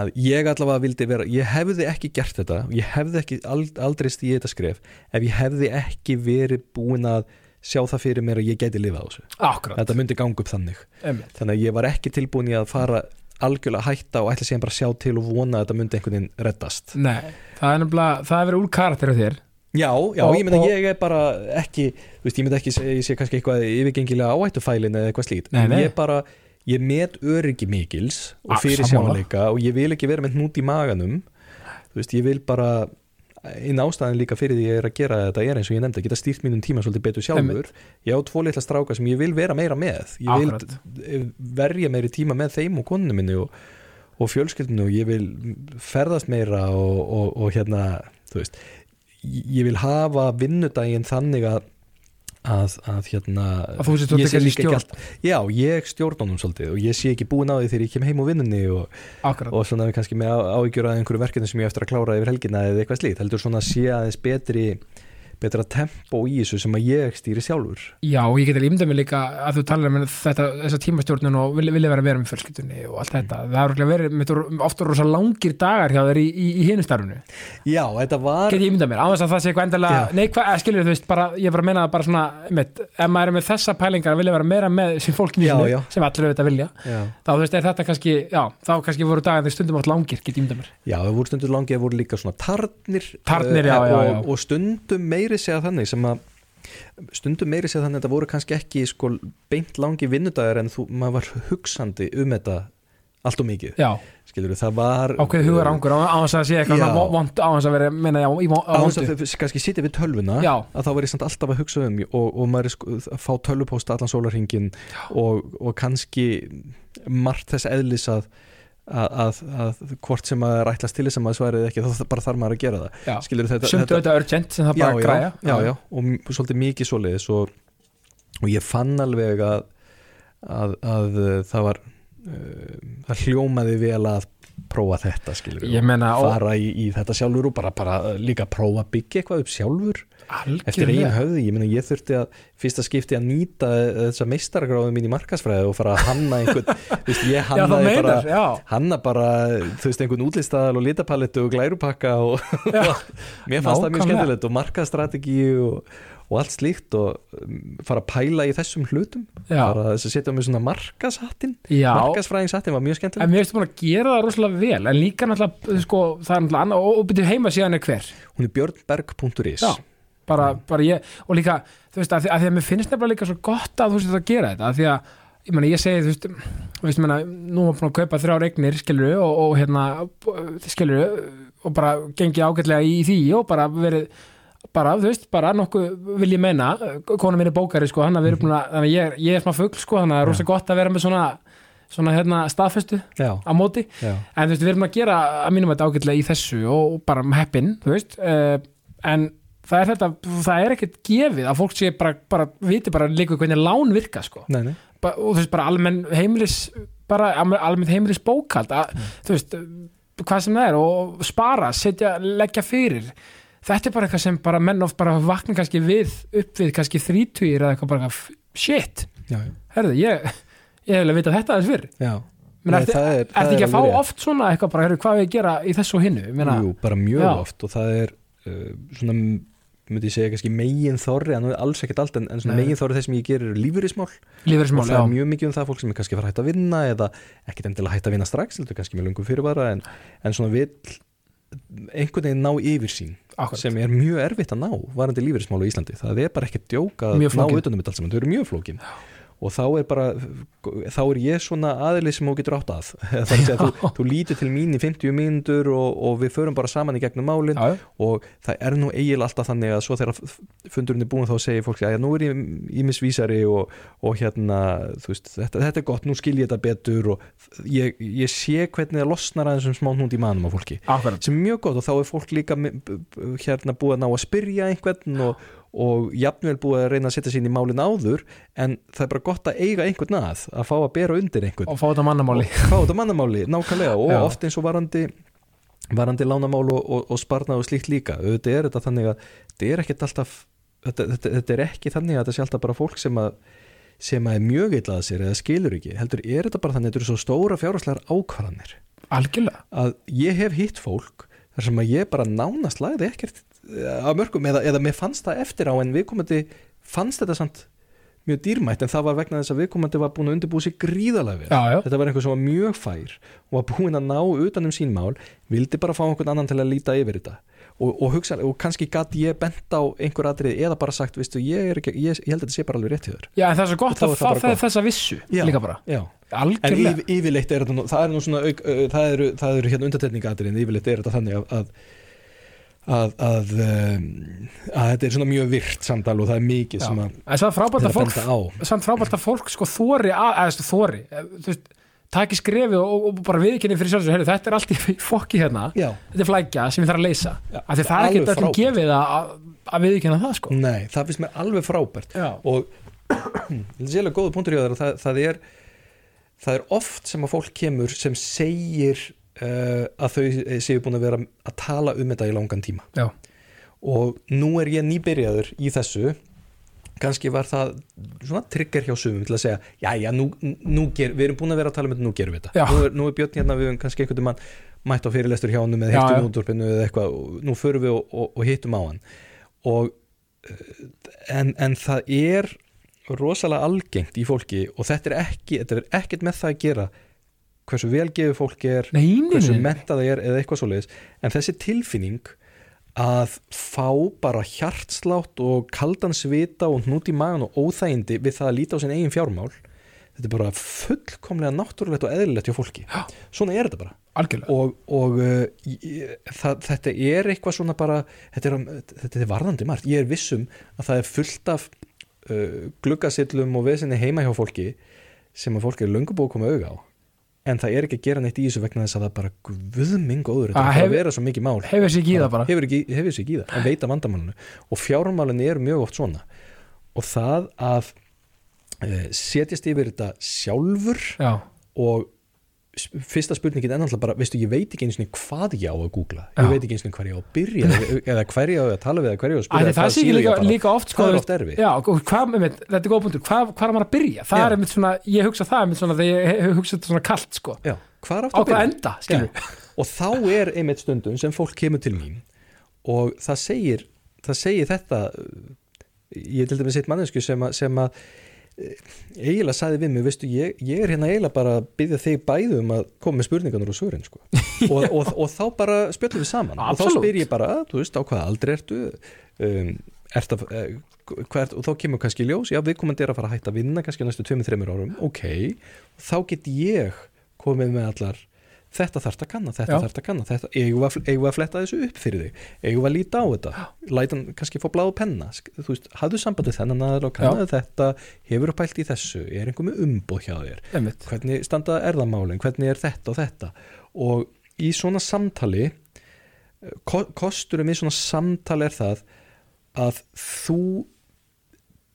að ég allavega vildi vera ég hefði ekki gert þetta ég hefði ekki ald, aldrei stíði þetta skref ef ég hefði ekki verið búin að sjá það fyrir mér að ég geti lifað á þessu. Akkurat, þetta myndi ganga upp þannig. Einmitt. Þannig að ég var ekki tilbúin í að fara algjörlega að hætta og ætla síðan bara að sjá til og vona að þetta myndi einhvern veginn reddast. Nei, það er nefnilega, það er verið úr karakter á þér. Já, já, Og- ég meina og- ég er bara ekki þú veist, ég myndi ekki segja, ég sé kannski eitthvað yfirgengilega áhættufælin eða eitthvað slíkt. En ég bara, ég met öryggi mikils og Ah, fyrir sjáleika og ég vil ekki vera með hnút í maganum. Þú veist, ég vil bara einn ástæðan líka fyrir því ég er að gera þetta er eins og ég nefndi að geta stýrt mínum tíma svolítið betur sjálfur. Ég á tvo litla stráka sem ég vil vera meira með. Ég vil Akkurat. verja meiri tíma með þeim og konunum minni og, og fjölskyldinu og ég vil ferðast meira og, og, og hérna þú veist, ég vil hafa vinnudaginn þannig að að, að hérna Að þú sért ég svolítið sé kannski líka ekki stjórn. allt- já, ég stjórn honum svolítið og ég sé ekki búin á því þegar ég kem heim úr vinnunni og, og svona kannski með á- áhyggjur að einhverju verkefni sem ég á eftir að klára yfir helgina eða eitthvað slíkt, heldur svona að sé aðeins betri betra tempo í þessu sem að ég stýri sjálfur Já, og ég geti límdað mig líka að þú talar um þetta, þessa tímastjórnun og vilja, vera vera með fjölskyldunni og allt þetta. Það er verið, ofta rosa langir dagar hjá þér í, í, í hinustarfinu. Já, þetta var Get ég ímyndað mér, á þess að það sé eitthvað endilega, Já. nei, hvað, skilur þú veist, bara, ég bara að meina það bara svona, mitt, ef maður er með þessa pælingar að vilja vera meira með sem fólkinu Já, já. sem allir auðvitað vilja, Já, þá þú veist, er þetta kannski, já, þá kannski voru dagar þeir stundum átt langir, get ég ímyndað mér. já það voru stundur langi, það voru líka svona tarnir Tarnir, eh, já, og, og stundum meiri segja þannig sem að stundum meiri segja þannig að þetta voru kannski ekki sko beint langi vinnudagar en þú, maður var hugsandi um þetta allt og mikið, Já, skilur það var ákveðið hugar ángur, á á þess að sé eitthvað vond, á þess að vera, meina, já, í á þess vondu. að kannski sitja við tölvuna Já. að þá ég samt alltaf að hugsa um og, og maður sko, fá tölvupósta allan sólarhingin og, og kannski margt þess eðlis að að, að, að hvort sem maður ætlast til þess að maður svarið ekki þá bara þarf maður að gera það. Skilur þetta, sumt auðvitað urgent sem það bara já, græja. já, já, já, og svolítið mikið svoleiðis og, og ég fann alveg að, að, að uh, það var uh, það hljómaði vel að prófa þetta skilur Ég meina, fara í, í þetta sjálfur og bara, bara líka prófa að byggja eitthvað upp sjálfur eftir Algjörlega. eigin höfði, ég meina ég þurfti að fyrsta skipti að nýta þessa meistaragráðu mín í markasfræði og fara að hanna einhvern, þú veist, ég það hannaði bara hanna bara, þú veist, einhvern útlistadal og litapalettu og glærupakka og mér fannst það mjög skemmtilegt og markastrategi og, og allt slíkt og um, fara að pæla í þessum hlutum. Já. fara að setja með svona markashattin markasfræðingshattin var mjög En skemmtilegt mér finnst búin að gera það rosalega vel En líka náttúrulega, sko, það er náttúrulega annað Og, byrju heima síðan er hver? Hún er björnberg.is bara, bara ég Og líka, þú veist, að að, því að mér finnst nefnilega líka svo gott að þú veist að gera þetta að Því að, ég meina, ég segi, þú veist Þú veist, ég meina, nú er búin að kaupa þrjá regnir Skilur og, og hérna Skilur og bara gengi ágætlega í því Og bara verið bara, þú veist, bara nokkuð vil ég meina kona mín er bókari, sko, hann að verið búin að þannig ég, ég er smá fugl, sko, þannig að það er rosa gott að vera með svona, svona hérna staðfestu á móti. Já, en þú veist, við erum að gera að mínum þetta ágætlega í þessu og bara heppin, þú veist uh, en það er þetta, það er ekkert gefið að fólk sé bara, bara viti bara líka hvernig lán virka, sko. Nei, nei. Ba og þú veist, bara almenn heimilis bara almenn heimilis bókald að, þú veist, hvað sem það er og spara, setja, leggja fyrir. Þetta er bara eitthvað sem bara menn of bara vakna kannski við, upp við kannski þrítugir eða eitthvað bara, shit. Herðu, ég ég hef að vita þetta aðeins fyrr. Já. Men Nei, ertu það er- það er ekki að fá rétt. oft svona eitthvað bara, hvað við gera í þessu hinnu Jú, bara mjög Já. oft og það er uh, svona, myndi ég segja kannski megin þorri, en alls ekkert allt en, en megin þorri þess sem ég gerir lífyrismál lífeyrismál, og það já, er mjög mikið um það fólk sem er kannski fara hætta að vinna eða ekkert endilega hætta að vinna strax heldur kannski með lungum fyrirvara en, en svona vill einhvern veginn ná yfir sín akkurat sem er mjög erfitt að ná varandi lífyrismál á Íslandi. Það er bara ekkert djóka að ná flókið. utanum þetta allt saman, þau eru mjög flókin og þá er bara þá er ég svona aðili sem þú getur átt að. Þannig að þú, þú lítur til mín í 50 mínútur og, og við förum bara saman í gegnum málin. Já, og það er nú eiginlega alltaf þannig að svo þegar fundurinn er búin þá segir fólk að nú er ég ímisvísari og, og hérna veist, þetta, þetta er gott, nú skil ég þetta betur og ég, ég sé hvernig það losnar aðeins um smá hnúnd í manum á fólki. Akkurat. Sem er mjög gott og þá er fólk líka hérna búið að ná að spyrja einhvern og, og jafnvel búið að reyna að setja sín í málin áður en það er bara gott að eiga einhvern að að fá að bera undir einhvern. Og fá þetta mannamáli. Og fá þetta mannamáli nákvæmlega. Og Já. oft eins og varandi varandi lánamál og, og, og sparnað og slíkt líka. Auðvitað er þetta þannig að þetta er ekkert alltaf þetta, þetta, þetta er ekki þannig að þetta sé alltaf bara fólk sem að sem að er mjög illa að sér eða skilur ekki. Heldur er þetta bara þannig að þetta eru svo stóra fjárháslegar ákvarðanir? Algjörlega, að ég hef hitt fólk þar sem að ég bara nánast lagði ekkert að mörgum eða, eða mér fannst það eftir á en viðkomandi fannst þetta samt mjög dýrmætt en það var vegna þess að viðkomandi var búin að undirbúa sig gríðalega vel. Já, já, þetta var einhver sem var mjög fær og var búin að ná utan um sín mál vildi bara fá einhvern annan til að líta yfir þetta. Og, og, hugsa, og kannski gatt ég bent á einhver atrið eða bara sagt, veistu, ég, er ekki, ég, ég held að þetta sé bara alveg rétt hjá þér. Já, en það er svo gott að er það það gott. þessa vissu Já. líka bara, en yfir, yfirleitt er þetta það er eru, eru hérna undartekningatrið yfirleitt er þetta þannig að að, að, að, um, að þetta er svona mjög virt samtal og það er mikið Já. sem að það er frábært að fólk sko þóri að, eða þóri, veist taki skrefið og, og bara viðkynni fyrir sjálfsög heyrðu, þetta er allt í fokki hérna Já, þetta er flækja sem ég þarf að leysa. Af því það er öllum frábært. gefið að, að, viðkynna það sko. Nei, það finnst mér alveg frábært. Já, og sérlega góða punktur í það það, það er það er oft sem að fólk kemur sem segir uh, að þau séu búin að vera að tala um þetta í langan tíma. Já, og nú er ég nýbyrjaður í þessu. Kannski var það svona trigger hjá sumum til að segja já já, nú, nú ger, við erum búin að vera að tala um þetta nú gerum við þetta, nú er, nú er Björn hérna við höfum kannski einhvern mann mætt á fyrirlestur hjá honum eða Já, hittum já. útdorpinu eða eitthvað nú förum við og, og, og hittum á hann. Og eh, en, en það er rosalega algengt í fólki og þetta er ekki, þetta er ekkert með það að gera hversu velgeðu fólk er Nei, hversu nei. mentað það er eða eitthvað svoleiðis. En þessi tilfinning að fá bara hjartslátt og kaldan svita og hnút í magan og óþægindi við það að líta á sin eigin fjármál þetta er bara fullkomlega náttúrulegt og eðlilegt hjá fólki. Já. svona er þetta bara. Algjörlega. Og, og uh, það, þetta er eitthvað svona bara þetta er, þetta er varðandi margt. Ég er vissum að það er fullt af uh, gluggasillum og vesinni heima hjá fólki sem að fólki er löngu búið að koma auga á en það er ekki að gera neitt í þessu vegna þess að það bara guðminn góður. Þetta Ah, er bara að vera svo mikið mál. hefur sér ekki í það bara. hefur, hefur sig ekki í það, en veita vandamálinu. Og fjármálinu eru mjög oft svona. Og það að uh, setjast yfir þetta sjálfur já, og fyrsta spurningin er náttúrulega bara, veistu, ég veit ekki eins og hvað ég á að googla, Já. ég veit ekki eins og hvað ég á að byrja eða- hver ég á að tala við eða hver ég á að spyrja það sé ekki líka, líka oft sko, hvað er oft Já, hvað, einmitt, þetta er góð punktur, hvað, hvað er maður að byrja? Það Já. er einmitt svona, ég hugsa það einmitt svona þegar ég hef hugsað þetta svona kalt sko Já, hvað á að hvað byrja enda, skilur Já. og þá er einmitt stundum sem fólk kemur til mín og það segir það segir þetta ég er til dæmis eitt mannesku sem að, eh, eiginlega sagði við mig, veistu, ég, ég er hérna eiginlega bara að byggja þig bæði um að koma með spurningarnar og svörin sko. og, og, og þá bara spjöllum við saman og þá Absolutt. spyr ég bara, þú veist, á hvað aldrei ertu um, ert að uh, hvert, og þá kemur kannski ljós, já, viðkomandi er að fara að hætta að vinna kannski næstu 2-3 árum, ok þá get ég komið með allar þetta þarf að kanna, þetta þarf að kanna þetta, eigum við að, fletta þessu upp fyrir þig? Eigum við að líta á þetta? Læta hann kannski fá bláð penna þú veist, hafðu sambandið þennan aðra og kannaðu þetta hefur þú pælt í þessu, er einhver með umboð hjá þér? Einmitt, hvernig standa erðamálin, hvernig er þetta og þetta? Og í svona samtali ko kosturum í svona samtali er það að þú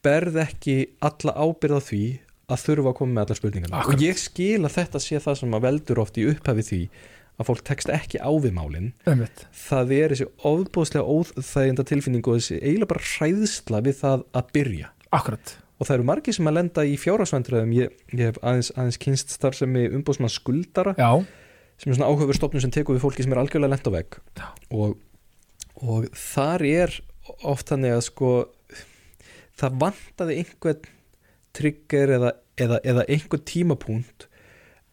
berð ekki alla ábyrð á því að þurfa að koma með allar spurningarna og ég skil að þetta sé það sem að veldur oft í upphafi því að fólk tekst ekki á við málin. Einmitt. Það er þessi ofbúðslega óþæginda tilfinning og þessi eiginlega bara hræðsla við það að byrja. Akkurat, og það eru margir sem að lenda í fjárhagsvendræðum ég, ég hef aðeins, aðeins kynst starfsemi umbúðsmann skuldara já, sem er svona áhugaverð stofnun sem tekur við fólki sem er algjörlega vegg. Já. og, og þar er oft þannig að sko það vantaði einhvern trigger eða, eða, eða einhvern tímapunkt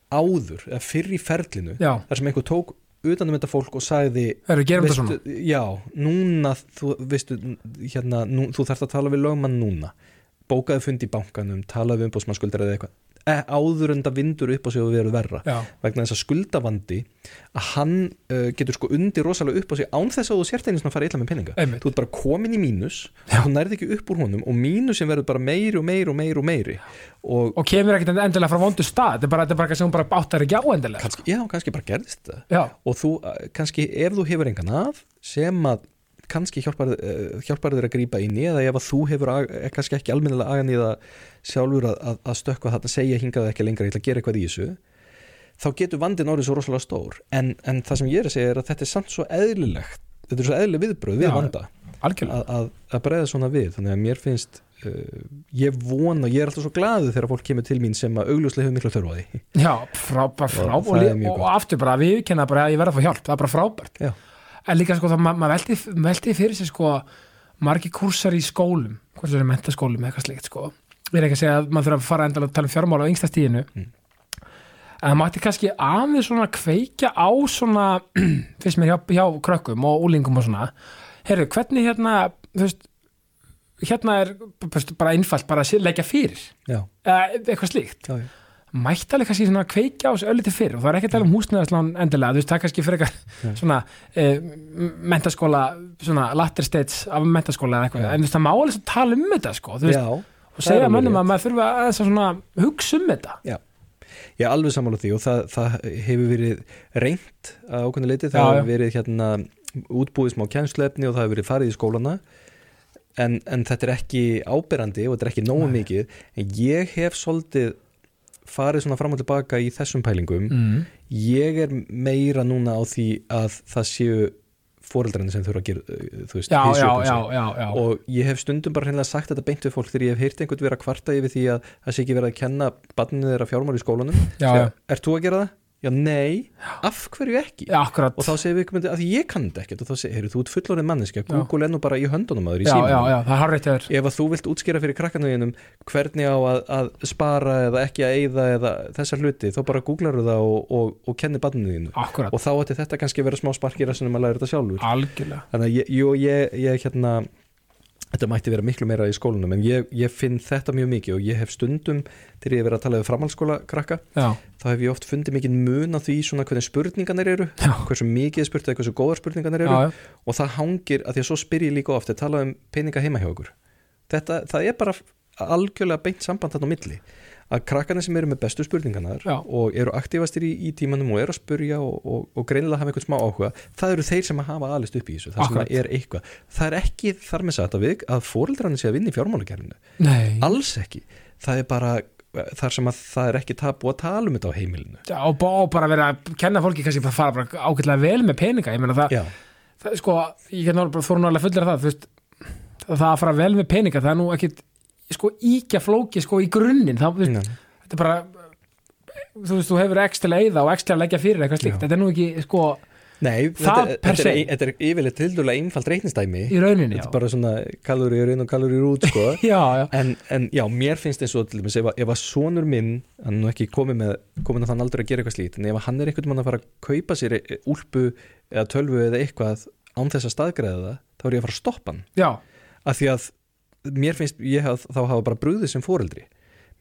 áður eða fyrr í ferlinu já, þar sem einhver tók utan um þetta fólk og sagði við gerum þetta veistu, já, núna þú, veistu, hérna, nú, þú þarft að tala við lögmann núna. Bókaði fund í bankanum, talaði við umbóðsmannskuldar eða eitthvað áður en það vindur upp á sig og verður verra. Já, vegna þess að skuldavandi að hann uh, getur sko undir rosalega upp á sig án þess að þú sért svona að fara illa með peninga. Einmitt. Þú ert bara komin í mínus Já. og þú nærði ekki upp úr honum og mínusin verður bara meiri og meiri og meiri og meiri. Og og kemur ekkert endilega frá vondu stað. Þetta er bara, eitthvað sem hún bara áttar ekki á endilega. Kannski, já, kannski bara gerðist það. Og þú, uh, kannski ef þú hefur engan að sem að kannski hjálpar, hjálpar þér að grípa inn í eða ef að þú hefur kannski ekki almennilega agan í það sjálfur að, að, að stökkva þetta segja hingað ekki lengra, ég ætla að gera eitthvað í þessu þá getur vandin orðið svo rosalega stór. En, en það sem ég er að segja er að þetta er samt svo eðlilegt þetta er svo eðlileg viðbröð við Já. vanda. að, að, að breyða svona við. Þannig að mér finnst uh, ég vona, ég er alltaf svo glaðu þegar fólk kemur til mín sem að augljóslega hefur mikla þörf á því. Já, frábært, frábært og, og, og, aftur bara við kenna bara að ég verða að fá hjálp, það er bara frábært. Já. en líka sko það, ma maður velti, velti fyrir sig sko margi kursar í skólum það er mentaskólum eitthvað slikt sko ég er ekki að segja að maður þurfa að fara endalega að tala um fjármál á yngsta stíðinu Mm. en maður ætti kannski aðeins svona kveikja á svona fyrst mér hjá, hjá krökkum og úlingum og svona. Heyrðu, hvernig hérna þú veist, hérna er bara einfalt bara að leggja fyrir. Já, eða eitthvað slíkt. Já, já. mætti alveg kannski svona kveikja á þessu ölliti fyrr og það er ekki að tala um húsnæðaslán endilega þú veist, það er kannski fyrir eitthvað svona eh, mentaskóla, svona latter states af mentaskóla eða eitthvað, en þú veist, það má alveg tala um þetta sko, þú veist, já og segja mönnum að maður þurfa að að svona hugsa um þetta. Ég er alveg sammála því og það, það hefur verið reynt á okkurna leiti, það Já, já. hefur verið hérna útbúið smá kjænslefni og það hefur verið farið í skólana. En, en þetta er ekki áberandi og þetta er ekki nógu Nei. mikið. En ég hef svolítið farið svona fram og tilbaka í þessum pælingum. Mm. ég er meira núna á því að það séu fóreldrarnir sem þurfa að gera uh, þú veist, já. og ég hef stundum bara hreinlega sagt þetta beint við fólk þegar ég hef heyrt einhvern vera kvarta yfir því að það sé ekki verið að kenna barninu þeirra fjármál í skólanum. Ert þú að gera það? Já, nei, af hverju ekki? akkurat. Og þá segir við ekki að ég kann þetta ekkert. Og þá segir, heyrðu, þú ert fullorðin manneski Google er nú bara í höndunum aður í þér. Ef að þú vilt útskýra fyrir krakkanuðinum hvernig á að, að spara eða ekki að eyða eða þessar hluti þá bara googlaru það og, og, og kenni barninuðinu akkurat, og þá ætti þetta kannski að vera smá sparkir sem að læra þetta sjálfur. Algjörlega. Þannig að ég, jú, ég, ég hérna þetta mætti vera miklu meira í skólanum en ég, ég finn þetta mjög mikið og ég hef stundum þegar ég verið að tala við framhaldsskóla krakka já, þá hef ég oft fundið mikið mun á því svona hvernig spurningarnir eru já, hversu mikið spurt eða hversu góðar spurningarnir já, eru já. og það hangir, að því að svo spyr ég líka oft að tala um peninga heima hjá okkur. Þetta, það er bara algjörlega beint samband þarna á milli að krakkarnir sem eru með bestu spurningarnar Já. og eru aktífastir í, í tímanum og eru að spurja og, og, og greinilega hafa einhvern smá áhuga það eru þeir sem að hafa alist upp í þessu það sem er eitthvað, það er ekki þar með sagt að við að fóreldrarnir sé að vinna í fjármálagerfinu alls ekki, það er bara þar sem að það er ekki tabu að tala um þetta á heimilinu. Já, og, bara vera að kenna fólki kannski að fara ágætlega vel með peninga. Ég meina það, það sko, ég þóru náttúrulega fullir það, það að fara vel með peninga, það er nú ekkit sko íkja flóki sko í grunninn þetta er bara þú veist, þú hefur að eyða og að leggja fyrir eitthvað slíkt, Já. þetta er nú ekki sko Nei, Það þetta, þetta, er, þetta er yfirleitt tildulega einfald reiknistæmi í rauninni, Þetta já. er bara svona kaloríur inn og kaloríur út sko. já, já, en, en já, mér finnst eins og til dæmis ef, ef að sonur minn hann er nú ekki komið með komin að þann aldrei að gera eitthvað slít en ef hann er einhvern mann að fara að kaupa sér e- úlpu eða tölvu eða eitthvað án þess að staðgreða það, þá er ég að fara að stoppa hann. Já, af því að mér finnst, ég haf, þá hafa bara brúðið sem foreldri.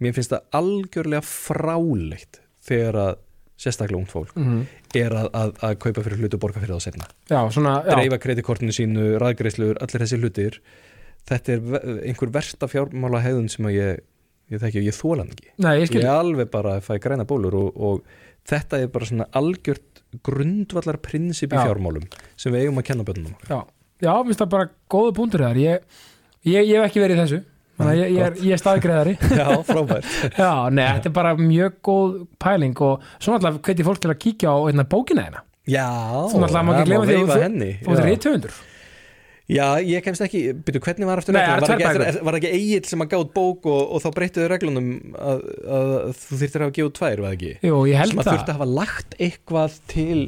Mér finnst það algjörlega fráleitt þegar að sérstaklega ungt fólk mm er að, að, að kaupa fyrir hlutu og borga fyrir það setna já, svona já, dreifa kreditkortinu sínu, raðgreislur, allir þessi hlutir. Þetta er ve- einhver versta fjármála hegðun sem ég ég þekki og ég þóla hann ekki. Nei, ég ég er alveg bara að fæ græna bólur og, og þetta er bara svona algjört grundvallar prinsip í Já. fjármálum sem við eigum að kenna bönnum okkar já, já, minnst það bara góða búndur þar ég, ég, ég hef ekki verið þessu. Þannig ég, ég, er, ég er staðgreðari já, frábært. Já, nei, þetta er bara mjög góð pæling og svo náttúrulega hveti fólk til að kíkja á einna bókina hérna já, Þú náttúrulega má ekki það gleyma því að þú- þetta er já. rithöfundur. Já, ég kemst ekki, byrju, hvernig var aftur Nei, það var, ekki, eftir- var ekki Egil sem að gátt bók og, og þá breyttuðu reglunum að, að þú þyrftir að hafa gefið tvær, var það ekki? Jú, ég held sem að það. þurfti að hafa lagt eitthvað til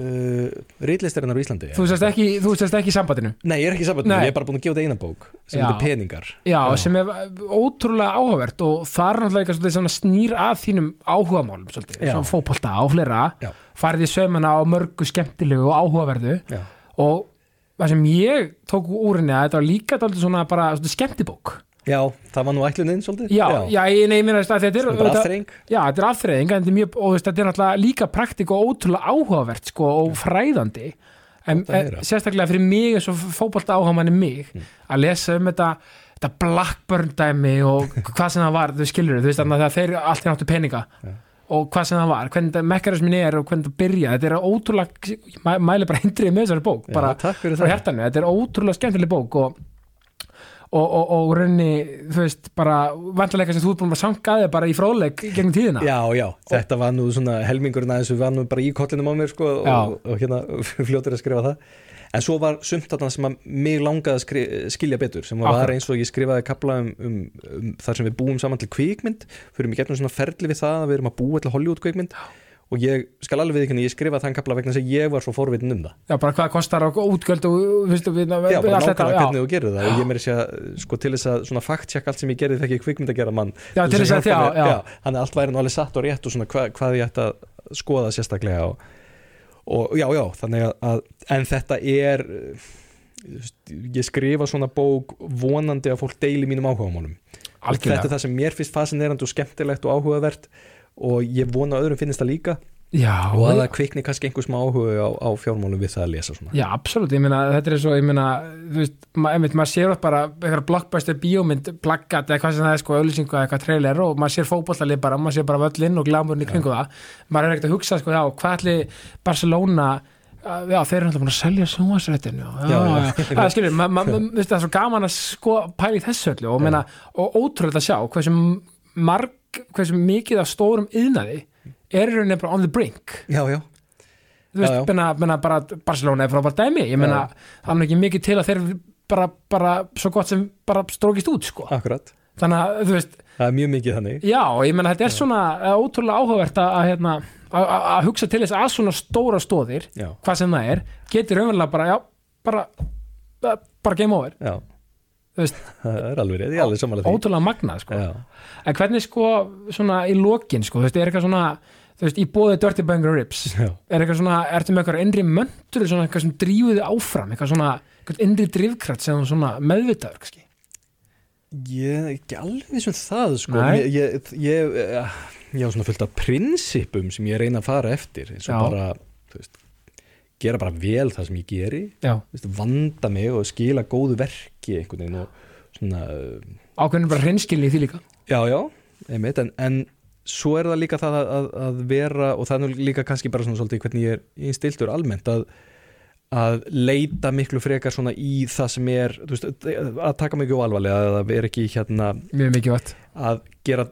uh, reitlistarinnar á Íslandi Þú sérst ekki, ekki í sambandinu Nei, ég er ekki samband, Nei. ég er bara búin að gefa þetta eina bók sem Já. heitir peningar Já, sem er ótrúlega áhugavert og það er náttúrulega eitthvað snýr að þínum áhugamálum svolítið, Já. svona fótbolta á flera Já. farið í saumana á mörgu skemmtilegu og áhugaverðu Já. og það sem ég tók úr henni að þetta var líka dálítið svona bara svona skemmtibók Já, það var nú ætlunin svolítið. Já, já, ég meina að þetta er bara afþreying. Já, þetta er afþreying en þetta er mjög, og þetta er náttúrulega líka praktik og ótrúlega áhugavert sko, og fræðandi. En, en sérstaklega fyrir mig eins og fótbolta áhugamanni mig að lesa um þetta, þetta Blackburn dæmi og hvað sem það var þau skilur, þú veist, þannig að þeir allt er náttu peninga Já. og hvað sem það var, hvernig þetta mekanismin er og hvernig þetta byrja, þetta er ótrúlega mæ- mæli bara hindrið með þessari bók bara já, hjartanu, þetta er ótrúlega skemmtileg bók og og, og, og raunni, þú veist, bara vantarleika sem þú er búin að sanga að þig bara í fróðleik gegnum tíðina. Já, já, þetta var nú svona helmingurinn aðeins við var nú bara í kollinum á mér sko, Já. og, og hérna fljótur að skrifa það. En svo var sumt þarna sem að mig langaði að skri, skilja betur sem var eins og ég skrifaði kapla um, um, um þar sem við búum saman til kvikmynd. Fyrir mig gegnum svona ferli við það að við erum að búa til Hollywood kvikmynd og ég skal alveg við ekki ég skrifaði þann kapla vegna að ég var svo forvitin um það. Já, bara hvað kostar og útgjöld og veist, við, Já, bara nákvæmlega já. hvernig þú gerir það. Og ég meiri sé að sko til þess að svona fact-check allt sem ég gerði fekk ég kvikmynd að gera mann. Já, til þess að, já, já. Þannig að allt væri nú alveg satt og rétt og svona hva, hvað ég ætti að skoða sérstaklega og, og já, já, þannig að, en þetta er ég skrifa svona bók vonandi að fólk deili mínum áhugamálum. Þetta er það sem mér finnst fascinerandi og skemmtilegt og áhugavert og ég vona að öðrum finnst það líka. Já, og að það kvikni kannski einhver smá áhuga á, á fjármálum við það að lesa svona. Já, absolutt, ég meina, þetta er svo, ég meina, þú veist, ma einmitt, maður sér oft bara eitthvað blockbuster bíómynd, plaggat eða hvað sem það er, sko, auðlýsingu eða eitthvað trailer og maður sér fótbollalið bara, maður sér bara völlinn og glámurinn í kringu það, maður er ekkert að hugsa, sko, já, hvað ætli Barcelona Já, þeir eru alltaf búin að selja já, já, Já, já. já, já. skilur, maður, ma, ma, það er svo gaman að sko pæli þessu öllu og, og ótrúlega að sjá hversu marg, hversu mikið af stórum yðnaði er í rauninni bara on the brink. Já, já, þú veist, Já, já. menna, menna bara Barcelona er frábært dæmi, ég menna það er ekki mikið til að þeir bara, bara svo gott sem bara strókist út sko. akkurat, þannig að þú veist, það er mjög mikið þannig. Já, ég menna þetta er svona uh, ótrúlega áhugavert að, hérna, að, hugsa til þess að svona stóra stóðir hvað sem það er, getur raunverulega bara, já, bara bara- bara game over, já, veist, það er alveg rétt, ég er alveg samanlega því. ótrúlega magnað sko. já, en hvernig sko, svona í lokin sko, þú veist, er eitthvað svona þú veist, í bóði Dirty Banger Ribs já, er eitthvað svona, ertu með eitthvað innri möndur svona eitthvað sem drífuði áfram? Eitthvað svona, eitthvað innri drifkraft sem svona meðvitaður kannski? Ég ekki alveg viss um það sko, ég, ég, ég, ég á svona fullt af prinsipum sem ég reyna að fara eftir eins og bara, þú veist gera bara vel það sem ég geri. Veist, vanda mig og skila góðu verki einhvern veginn og svona uh, ákveðin bara hreinskilni í því líka. Já, já, einmitt en, en svo er það líka það að, að, að vera og það er líka kannski bara svona svolítið hvernig ég er einstiltur almennt að að leita miklu frekar svona í það sem er, þú veist, að taka ekki óalvarlega, að það er ekki hérna mjög mikið vart að gera,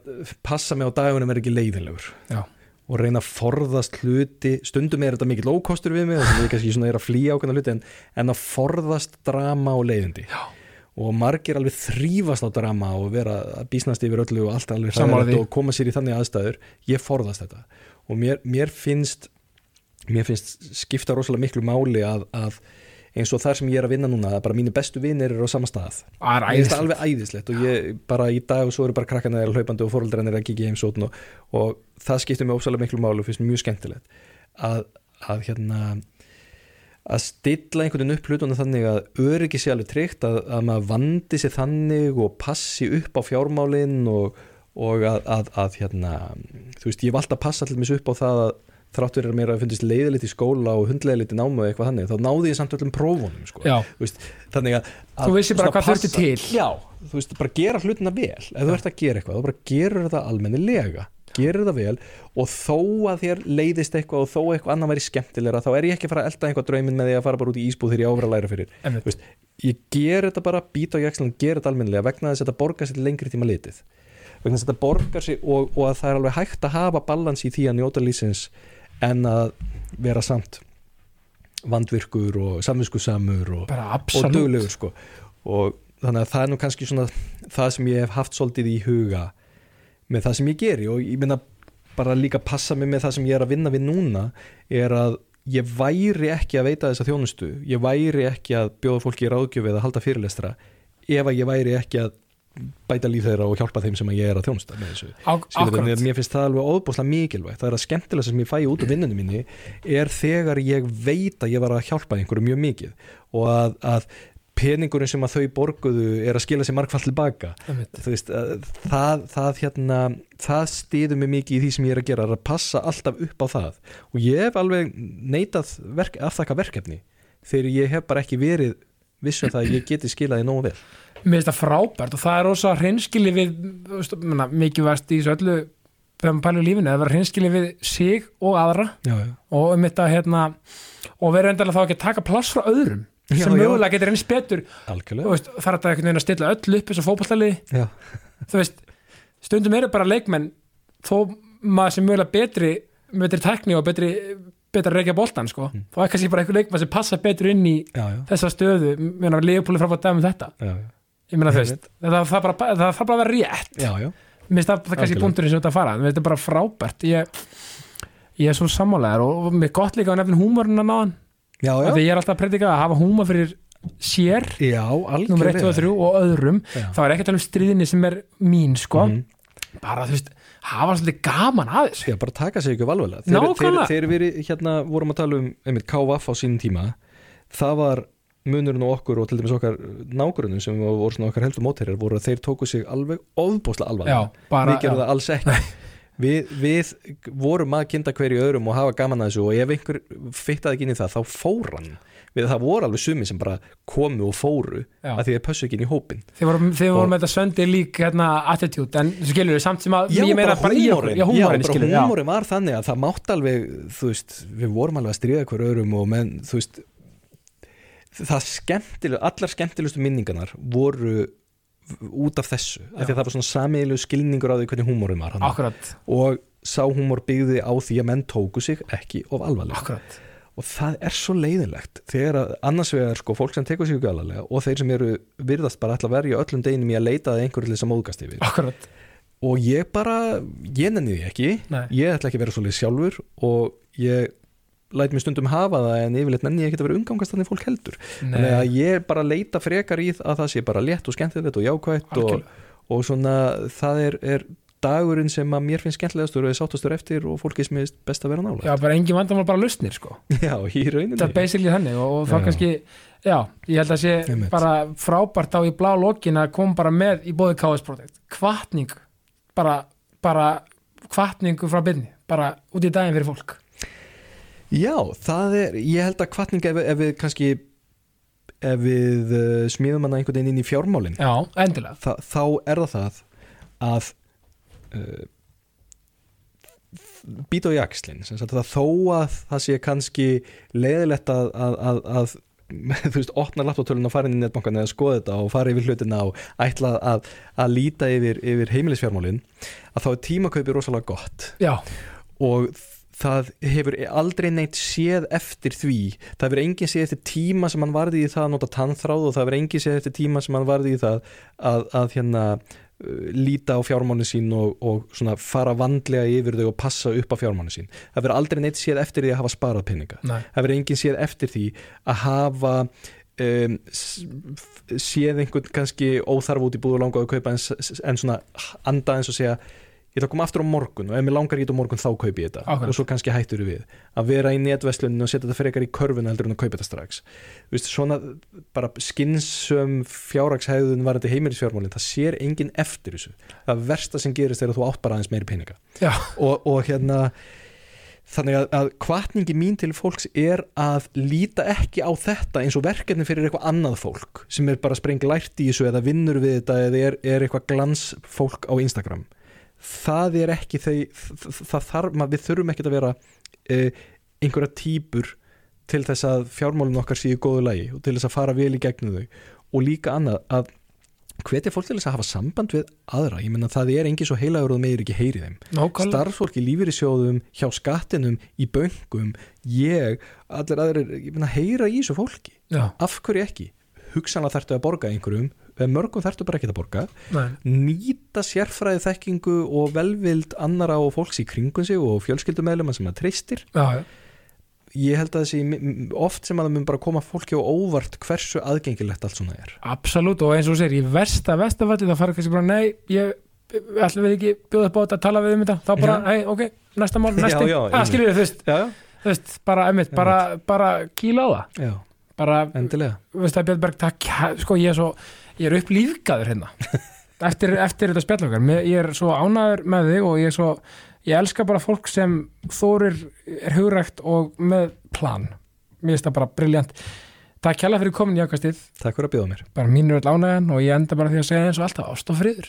passa mig á dagunum er ekki leiðinlegur. Já, og reyna að forðast hluti. Stundum er þetta mikill ókostur við mig og sem ég kannski svona er að flýja ákveðna hluti en, en að forðast drama og leiðindi. Já. og margir alveg þrýfast á drama og vera að bísnast yfir öllu og allt alveg hræðilegt og koma sér í þannig aðstæður. Ég forðast þetta. Og mér, mér finnst mér finnst skipta rosalega miklu máli að, að eins og þar sem ég er að vinna núna að bara mínu bestu vinnir eru á sama stað. Það er það æðislegt. alveg æðislegt og ég bara í dag og svo eru bara krakkarna þeirra hlaupandi og fóröldræðin er að kikið heimsótn og, og það skiptir mig ósvæðlega miklu málu og finnst mjög skemmtilegt að, að hérna að stilla einhvern veginn upp hlutunum þannig að öryggi sé alveg tryggt að, að maður vandi sér þannig og passi upp á fjármálin og, og að, að, að hérna þú veist, ég hef alltaf passa allir mis upp á það að þrátt verið að mér að fundist leiðilegt í skóla og hundleiðilegt í námu og eitthvað þannig, þá náði ég samt öllum prófunum sko. þannig að, að Þú vissir bara hvað þurfti til. já, þú veist, bara gera hlutina vel. Ef þú ert að gera eitthvað, þá bara gerur það almennilega. Gerur það vel og þó að þér leiðist eitthvað og þó eitthvað annar væri skemmtilegra, þá er ég ekki að fara að elda eitthvað drauminn með því að fara bara út í ísbúð þegar ég áfra að læra fyrir. Veist, ég ger þetta bara, býta á jakslan gera þetta almennilega vegna þess að þetta borgar sér lengri tíma litið. Vegna þess að þetta borgar sér og, og að það er alveg hægt að hafa balans í því að njóta lífsins en að vera samt vandvirkur og samvinskusamur og, og duglegur sko. og þannig að það er nú kannski svona það sem ég hef haft svolítið í huga með það sem ég geri. Og ég minna bara líka passa mig með það sem ég er að vinna við núna er að ég væri ekki að veita þessa þjónustu. Ég væri ekki að bjóða fólki í ráðgjöf eða halda fyrirlestra ef að ég væri ekki að bæta líf þeirra og hjálpa þeim sem ég er að þjónusta með þessu. Þannig að mér finnst það alveg óbúslega mikilvægt. Það er að skemmtilega sem ég fæ út af vinnunum minni er þegar ég veit að ég var að hjálpa einhverju mjög mikið og að, að peningurinn sem að þau borguðu er að skila sér margfall tilbaka. Veist, að það, það hérna það stiður mig mikið í því sem ég er að gera að passa alltaf upp á það. Og ég hef alveg neitað verk, afþakka verkefni þegar ég hef bara ekki verið vissum það að ég geti skilaði nógu vel. Mér finnst það frábært og það er rosa hreinskili við veist, menna, mikið varst í þessu öllu þegar maður pælir lífinu, að vera hreinskili við sig og aðra já, já. og um þetta hérna og vera endalega þá ekki að taka pláss frá öðrum Já, sem mögulega getur eins betur. Þú algjörlega veist, það er einhvern veginn að stilla öll upp eins og fótballtaliði já. þú veist, stundum eru bara leikmenn þó maður sem mögulega betri betri tækni og betri betra að reykja boltan sko, Mm. þá er kannski bara einhver leikmann sem passa betur inn í Já, já, þessa stöðu, meðan að Leopold frábært dæmi um þetta, já, já. ég meina þú veist það þarf bara, bara að vera rétt. Mér finnst það, er kannski Algjörlega. punkturinn sem þetta að fara. Þetta bara frábært. Ég, ég er svo sammálaðar og, og mér er gott líka að nefna húmorinn að náðan. Já. því ég er alltaf að predika að hafa húmor fyrir sér, nummer 1, 2 og 3 og öðrum, þá er ekki að tala um stríðinni sem er mín sko. Mhm. bara þú veist, hafa svolítið gaman að þessu. Já, bara taka sig ekki alvarlega þegar, við hérna vorum að tala um einmitt KVF á sínum tíma. Það var munurinn og okkur og til dæmis okkar nágrunum sem voru svona okkar heldur mótherjar voru að þeir tóku sig alveg ofbúslega alvarlega. Við gerum það alls ekki. Við, við vorum að kynna hverju öðrum og hafa gaman að þessu og ef einhver fittaði ekki inn í það þá fór hann við það voru alveg sumi sem bara komu og fóru Já. að því þeir pössu ekki inn í hópin Þið vorum, þið Og- vorum með þetta söndi lík hérna, attitude, en skilur við samt sem að meina bara í okkur, húmorinn. já, bara já. húmorinn var þannig að það mátt alveg þú veist, við vorum alveg að stríða hver öðrum og menn, þú veist það skemmtileg, allar skemmtilegustu minningarnar voru út af þessu, af því að það var svona samiðilegu skilningur á því hvernig húmorinn var og sá húmor byggði á því að menn tóku sig ekki of alvarlega. Akkurat og það er svo leiðilegt þegar að annars vegar sko fólk sem tekur sig ekki alvarlega og þeir sem eru virðast bara að verja öllum deginum í að leita að einhverju til þess að móðgast yfir. Akkurat. Og ég bara, ég nenni því ekki. Nei. ég ætla ekki að vera svolítið sjálfur og ég læt mér stundum hafa það en yfirleitt nenni ég ekki að vera umgangast þannig fólk heldur. Nei, að ég bara leita frekar í að það sé bara létt og skemmtilegt og jákvætt og, og svona það er, er dagurinn sem að mér finnst skemmtilegastur og er sáttastur eftir og fólki sem er best að vera nála já, bara engin vandamál bara lausnir sko. Já, í rauninni. Það er basically þannig og, og þá Já. kannski já, ég held að sé Einmitt. bara frábært á í blá lokin að koma bara með í bóði KS Project kvartning bara, bara kvartningu frá byrni bara út í daginn fyrir fólk. Já, það er, ég held að kvartning ef, ef við kannski ef við uh, smíðum hana einhvern veginn inn í fjármálin já, endilega. þa þá er það það að uh, býta á jakslinn þó að það sé kannski leiðilegt að, að, að, að þú veist, opna laptoptölun og fara inn í netbankan eða skoða þetta og fara yfir hlutina og ætla að, að líta yfir, yfir heimilisfjármálin að þá er tímakaupi rosalega gott. Já, og það hefur aldrei neitt séð eftir því. Það hefur enginn séð eftir tíma sem hann varði í það að nota tannþráð og það hefur enginn séð eftir tíma sem hann varði í það að, að hérna líta á fjármánu sín og, og svona fara vandlega yfir þau og passa upp á fjármánu sín. Það hefur aldrei neitt séð eftir því að hafa sparað peninga. Nei, það hefur enginn séð eftir því að hafa um, séð einhvern kannski óþarf út í búð og kaupa en, en svona anda eins og segja ég ætla að koma aftur á morgun og ef mér langar í þetta á morgun þá kaupi ég þetta. Akkurat. og svo kannski hættur við. Að vera í netvesluninu og setja þetta frekar í körfuna heldur en að kaupa þetta strax. Þú veist, svona bara skinsum fjárrakshæðun var þetta heimilisfjármálin það sér enginn eftir þessu. Það versta sem gerist er að þú átt bara aðeins meiri peninga. Og, og hérna þannig að, að kvartningi mín til fólks er að líta ekki á þetta eins og verkefni fyrir eitthvað annað fólk sem er bara spreng lært í þessu eða vinnur við þetta eða er, er eitthvað glans fólk á Instagram það er ekki þau það, þarf, maður- við þurfum ekki að vera uh, einhverja típur til þess að fjármálun okkar séu góðu lagi og til þess að fara vel í gegnum þau. Og líka annað að hvetja fólk til þess að hafa samband við aðra, ég menna það er engin svo heilagur og meir ekki heyri þeim. Nákvæmlega. Starfsfólk í lífyrirsjóðum, hjá skattinum í böngum, ég allir aðrir, ég meina heyra í þessu fólki. Já, af hverju ekki? Hugsanlega þarftu að borga einhverjum eða mörgum þarftu bara ekki að borga. Nei, nýta sérfræði þekkingu og velvild annara og fólks í kringum sig og fjölskyldumæðlum sem það treystir. Já, já. Ég held að þessi oft sem að það mun bara koma fólki á óvart hversu aðgengilegt allt svona er. Absolutt og eins og segir, í versta vestafalli það fara kannski bara, nei, ég ætlum við ekki bjóða upp á þetta að tala við um þetta? Þá bara, hei, ok, næsta mál, næsti. Það einmitt. skilur við, þú veist bara, einmitt, bara, bara kíla á það. Bara, endilega. veist að Björnberg, takk, sko, ég er svo ég er upplýfgaður hérna. Eftir, eftir þetta spjall okkar, Mér- ég er svo ánæður með þig og ég er svo ég elska bara fólk sem þórir er hugrækt og með plan. Mér finnst það bara briljant Takk kjalla fyrir komin í ákastið takk fyrir að bjóða mér. Bara mínur öll ánægjan og ég enda bara því að segja eins og alltaf ást og friður